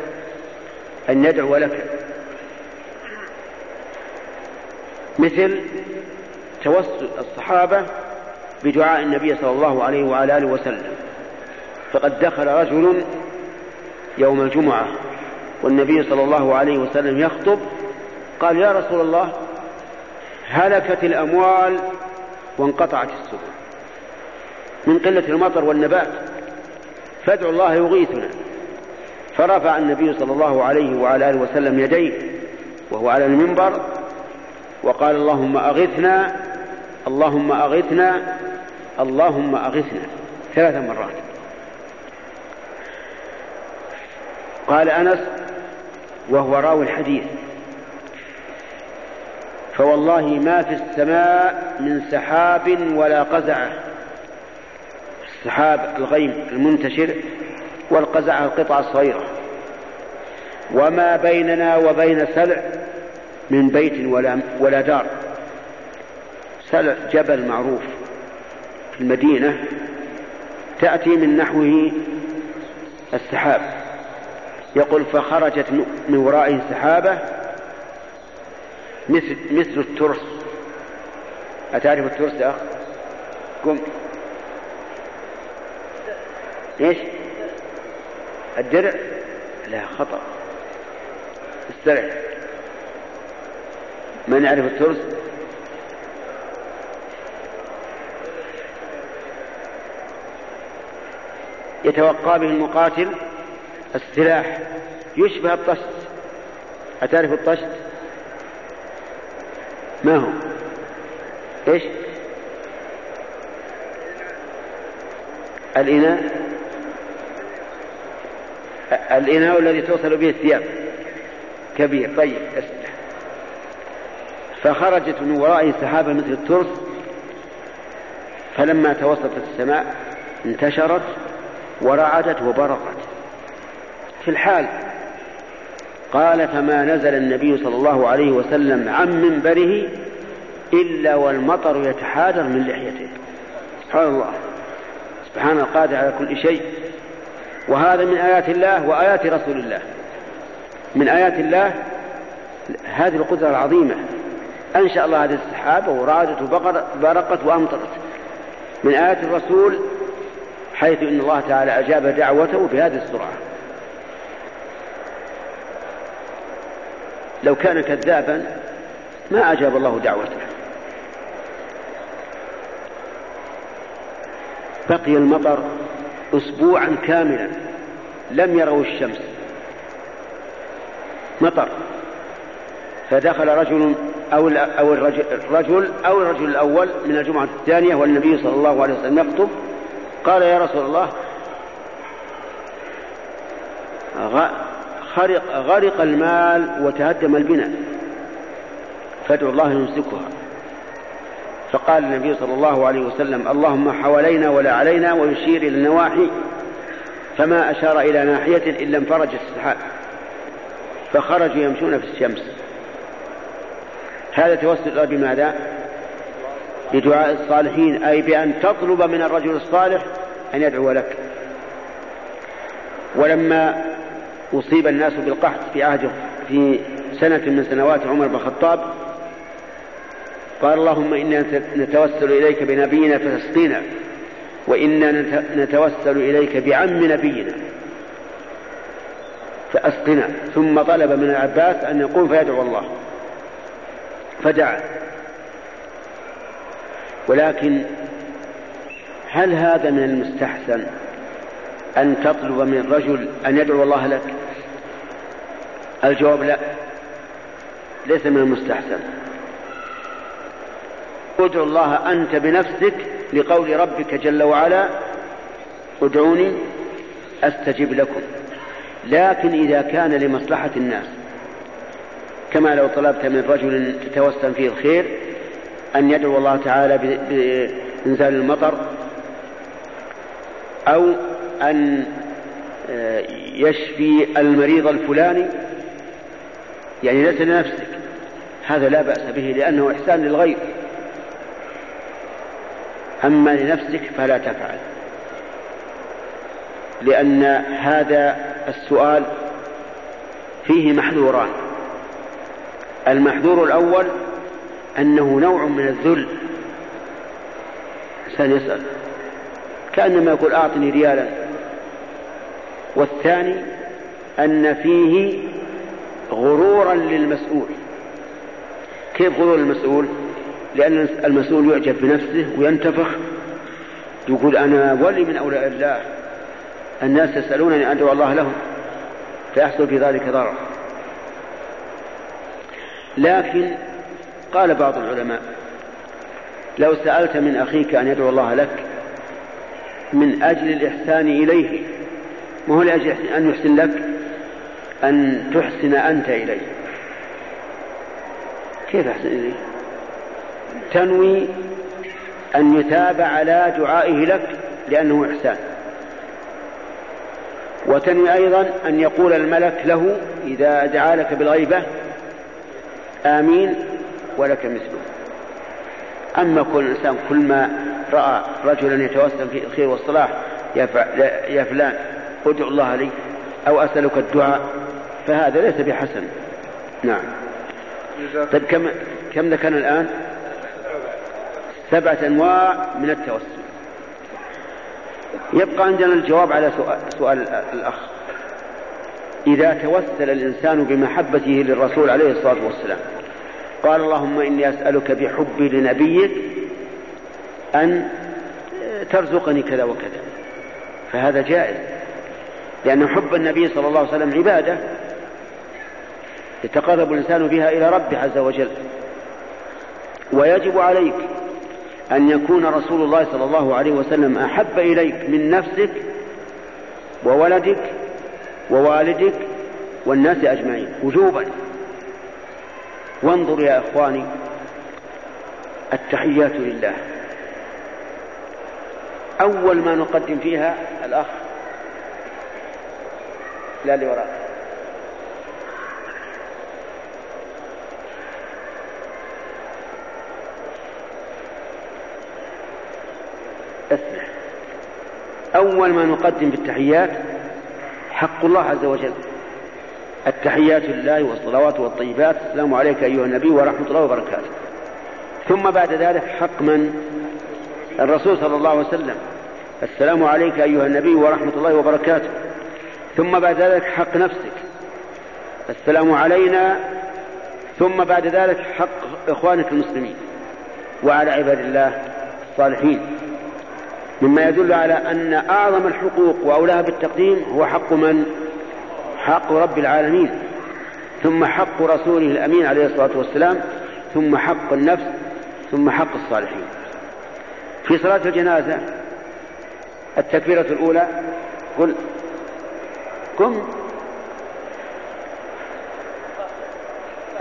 أن يدعو لك. مثل توسل الصحابة بدعاء النبي صلى الله عليه وعلى آله وسلم. فقد دخل رجل يوم الجمعة والنبي صلى الله عليه وسلم يخطب قال يا رسول الله هلكت الأموال وانقطعت السبل. من قلة المطر والنبات فادعوا الله يغيثنا. فرفع النبي صلى الله عليه وعلى آله وسلم يديه وهو على المنبر وقال اللهم أغثنا اللهم أغثنا اللهم أغثنا ثلاث مرات. قال أنس وهو راوي الحديث فوالله ما في السماء من سحاب ولا قزعة السحاب الغيم المنتشر والقزعة القطعة الصغيرة. وما بيننا وبين سلع من بيت ولا, ولا دار. سلع جبل معروف في المدينة تأتي من نحوه السحاب يقول فخرجت من ورائه سحابة مثل مثل الترس أتعرف الترس يا أخ؟ قم إيش؟ الدرع؟ لا خطأ استرع من يعرف الترس؟ يتوقى به المقاتل السلاح. يشبه الطشت. أتعرف الطشت؟ ما هو؟ إيش؟ الإناء؟ الإناء الذي توصل به الثياب. كبير طيب فخرجت من ورائه سحابة مثل الترس فلما توسطت السماء انتشرت. ورعدت وبرقت. في الحال قال فما نزل النبي صلى الله عليه وسلم عن منبره إلا والمطر يتحادر من لحيته. سبحان الله. سبحان القادر على كل شيء. وهذا من آيات الله وآيات رسول الله. من آيات الله هذه القدرة العظيمة. أنشأ الله هذه السحابة ورادت وبرقت وأمطرت. من آيات الرسول حيث إن الله تعالى أجاب دعوته بهذه السرعة. لو كان كذابا ما أجاب الله دعوته. بقي المطر أسبوعا كاملا لم يروا الشمس. مطر. فدخل رجل أو الرجل, الرجل أو الرجل الأول من الجمعة الثانية والنبي صلى الله عليه وسلم يخطب قال يا رسول الله خرق, غرق المال وتهدم البناء. فادعوا الله يمسكها. فقال النبي صلى الله عليه وسلم اللهم حوالينا ولا علينا ويشير إلى النواحي فما أشار إلى ناحية الا انفرج السحاب. فخرجوا يمشون في الشمس. هذا توسل بماذا بدعاء الصالحين أي بأن تطلب من الرجل الصالح أن يدعو لك. ولما أصيب الناس بالقحط في عهد في سنة من سنوات عمر بن الخطاب قال اللهم إنا نتوسل إليك بنبينا فتسقينا وإنا نتوسل إليك بعم نبينا فأسقنا. ثم طلب من العباس أن يقوم فيدعو الله. فدعا. ولكن هل هذا من المستحسن أن تطلب من رجل أن يدعو الله لك؟ الجواب لا ليس من المستحسن. ادعو الله أنت بنفسك لقول ربك جل وعلا ادعوني أستجب لكم. لكن إذا كان لمصلحة الناس كما لو طلبت من رجل تتوسم فيه الخير أن يدعو الله تعالى بإنزال المطر أو أن آه، يشفي المريض الفلاني؟ يعني ليس لنفسك. هذا لا بأس به لأنه إحسان للغير أما لنفسك فلا تفعل. لأن هذا السؤال فيه محذوران. المحذور الأول أنه نوع من الذل. إنسان يسأل. كأنما يقول أعطني ريالا. والثاني أن فيه غرورا للمسؤول. كيف غرور المسؤول؟ لأن المسؤول يعجب بنفسه وينتفخ يقول أنا ولي من أولياء الله. الناس يسألونني أدعو الله لهم فيحصل في ذلك ضرر. لكن قال بعض العلماء لو سألت من أخيك أن يدعو الله لك من أجل الإحسان إليه ما هو لأجل أن يحسن لك أن تحسن أنت إليه. كيف أحسن إليه؟ تنوي أن يتاب على دعائه لك لأنه إحسان. وتنوي أيضا أن يقول الملك له إذا دعا لك بالغيبة آمين ولك مثله. أما كل إنسان كل ما رأى رجلا يتوسم في الخير والصلاح يا فلان ادعو الله لي أو أسألك الدعاء. فهذا ليس بحسن. نعم. طيب كم كم ذكرنا الآن؟ سبعة أنواع من التوسل. يبقى عندنا الجواب على سؤال, سؤال الأخ. إذا توسل الإنسان بمحبته للرسول عليه الصلاة والسلام قال اللهم إني أسألك بحبي لنبيك أن ترزقني كذا وكذا. فهذا جائز. لأن حب النبي صلى الله عليه وسلم عبادة يتقرب الإنسان بها إلى ربه عز وجل. ويجب عليك أن يكون رسول الله صلى الله عليه وسلم أحب إليك من نفسك وولدك ووالدك والناس أجمعين. وجوبا. وانظر يا إخواني التحيات لله. أول ما نقدم فيها الأخ. لا اللي وراء اسمع أول ما نقدم في التحيات حق الله عز وجل. التحيات لله والصلوات والطيبات. السلام عليك أيها النبي ورحمة الله وبركاته. ثم بعد ذلك حق من الرسول صلى الله عليه وسلم. السلام عليك أيها النبي ورحمة الله وبركاته. ثم بعد ذلك حق نفسك. السلام علينا. ثم بعد ذلك حق إخوانك المسلمين. وعلى عباد الله الصالحين. مما يدل على أن أعظم الحقوق وأولاها بالتقديم هو حق من؟ حق رب العالمين. ثم حق رسوله الأمين عليه الصلاة والسلام. ثم حق النفس. ثم حق الصالحين. في صلاة الجنازة التكبيرة الأولى قل قم.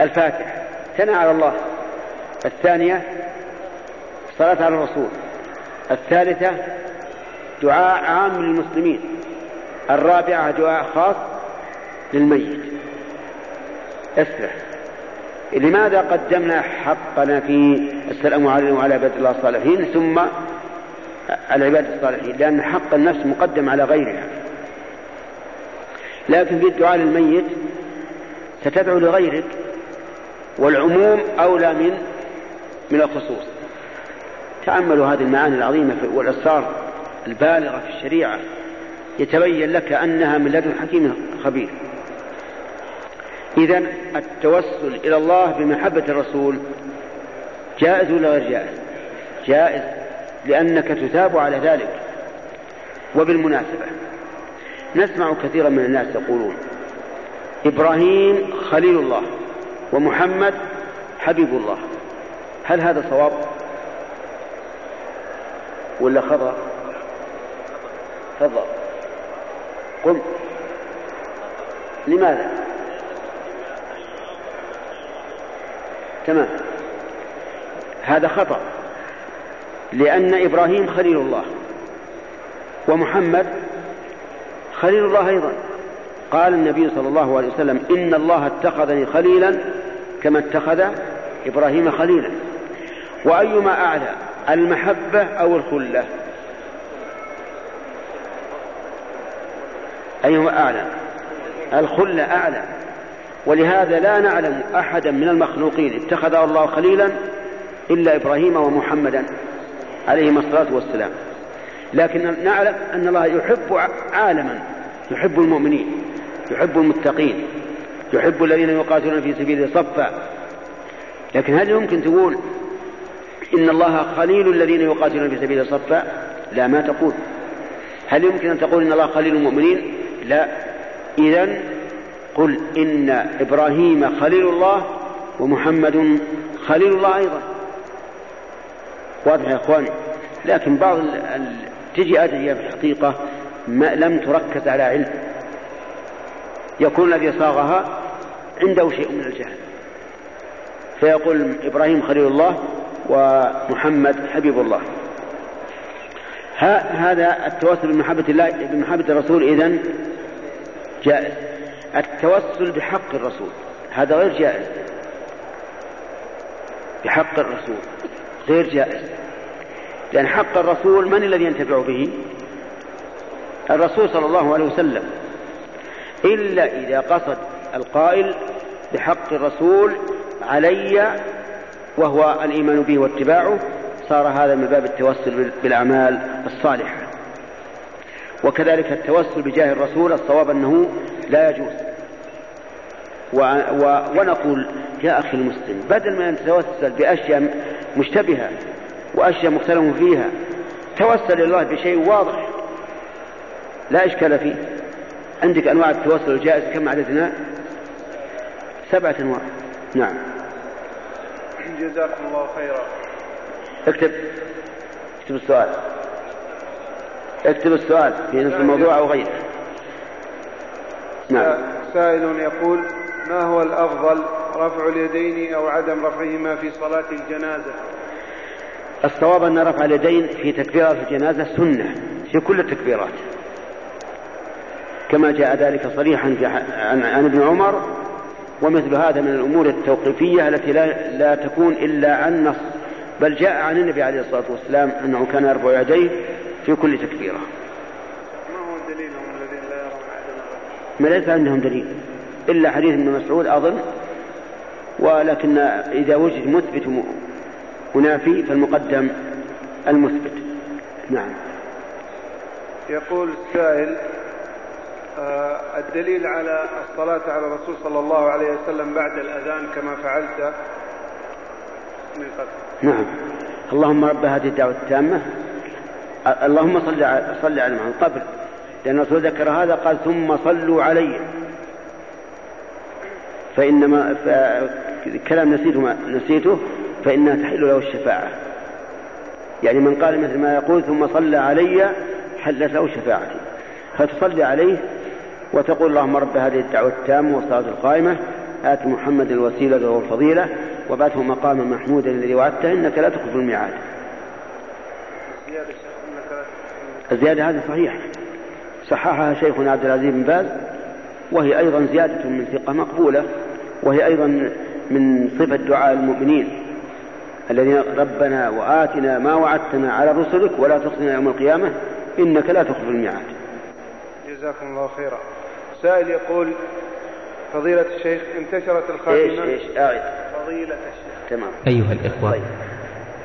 الفاتحة ثنى على الله. الثانية صلاة على الرسول. الثالثة دعاء عام للمسلمين. الرابعة دعاء خاص للميت. اسرع. لماذا قدمنا حقنا في السلام علينا وعلى عباد الله الصالحين ثم العباد الصالحين؟ لأن حق النفس مقدم على غيرها. لكن في الدعاء للميت ستدعو لغيرك والعموم أولى من من الخصوص. تأملوا هذه المعاني العظيمة والأسرار البالغة في الشريعة. يتبين لك أنها من لدن حكيم خبير. إذا التوسل إلى الله بمحبة الرسول جائز ولا غير جائز؟ جائز لأنك تثاب على ذلك وبالمناسبة نسمع كثيرا من الناس يقولون إبراهيم خليل الله ومحمد حبيب الله هل هذا صواب؟ ولا خطأ؟ تفضل قم لماذا؟ تمام هذا خطأ لأن إبراهيم خليل الله ومحمد خليل الله أيضا. قال النبي صلى الله عليه وسلم إن الله اتخذني خليلا كما اتخذ إبراهيم خليلا. وأيما أعلى المحبة أو الخلة؟ أيهما أعلى الخلة أعلى. ولهذا لا نعلم أحدا من المخلوقين اتخذه الله خليلا إلا إبراهيم ومحمدا عليهما الصلاة والسلام. لكن نعلم أن الله يحب عالما يحب المؤمنين يحب المتقين يحب الذين يقاتلون في سبيله صفا. لكن هل يمكن تقول إن الله خليل الذين يقاتلون في سبيله صفا؟ لا ما تقول. هل يمكن أن تقول إن الله خليل المؤمنين؟ لا. إذا قل إن إبراهيم خليل الله ومحمد خليل الله أيضا. واضح يا إخواني؟ لكن بعض تجي أدعية في الحقيقة ما لم تركز على علم. يكون الذي صاغها عنده شيء من الجهل. فيقول إبراهيم خليل الله ومحمد حبيب الله. هذا التوسل بمحبة الله بمحبة الرسول إذن جائز. التوسل بحق الرسول. هذا غير جائز. بحق الرسول. غير جائز. لأن حق الرسول من الذي ينتفع به؟ الرسول صلى الله عليه وسلم. إلا إذا قصد القائل بحق الرسول علي وهو الإيمان به واتباعه صار هذا من باب التوسل بالأعمال الصالحة. وكذلك التوسل بجاه الرسول الصواب أنه لا يجوز. و و ونقول يا أخي المسلم بدل ما تتوسل بأشياء مشتبهة وأشياء مختلف فيها توسل إلى الله بشيء واضح. لا إشكال فيه. عندك أنواع التوسل الجائز كم عددنا؟ سبعة أنواع. نعم. جزاكم الله خيرا. اكتب. اكتب السؤال. اكتب السؤال في نفس الموضوع أو غيره. نعم. سائل يقول ما هو الأفضل رفع اليدين أو عدم رفعهما في صلاة الجنازة؟ الصواب أن رفع اليدين في تكبيرات الجنازة سنة في كل التكبيرات. كما جاء ذلك صريحا عن, عن ابن عمر ومثل هذا من الأمور التوقيفية التي لا, لا تكون إلا عن نص. بل جاء عن النبي عليه الصلاة والسلام أنه كان يرفع يديه في كل تكبيرة. ما هو يرون ما ليس عندهم دليل. إلا حديث ابن مسعود أظن. ولكن إذا وجد مثبت منافي فالمقدم المثبت. نعم. يقول السائل آه الدليل على الصلاة على الرسول صلى الله عليه وسلم بعد الأذان كما فعلت من قبل. نعم. اللهم رب هذه الدعوة التامة. اللهم صل على صل على محمد. قبل. لأن الرسول ذكر هذا قال ثم صلوا علي. فإنما كلام نسيته نسيته فإنها تحل له الشفاعة. يعني من قال مثل ما يقول ثم صلى علي حلت له شفاعتي. فتصلي عليه وتقول اللهم رب هذه الدعوة التامة والصلاة القائمة آت محمد الوسيلة والفضيلة وبعثه مقاما محمودا الذي وعدته إنك لا تخلف الميعاد. الزيادة هذه صحيحة. صححها شيخنا عبد العزيز بن باز وهي أيضا زيادة من ثقة مقبولة وهي أيضا من صفة دعاء المؤمنين الذين ربنا وآتنا ما وعدتنا على رسلك ولا تخزنا يوم القيامة إنك لا تخلف الميعاد. جزاكم الله خيرا. سائل يقول فضيلة الشيخ انتشرت الخادمات إيش إيش؟ أعد. فضيلة الشيخ. تمام. أيها الإخوة طيب.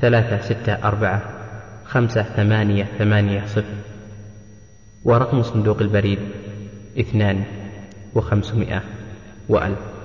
ثلاثة ستة أربعة خمسة ثمانية ثمانية صفر. ورقم صندوق البريد اثنان وخمسمائة وألف.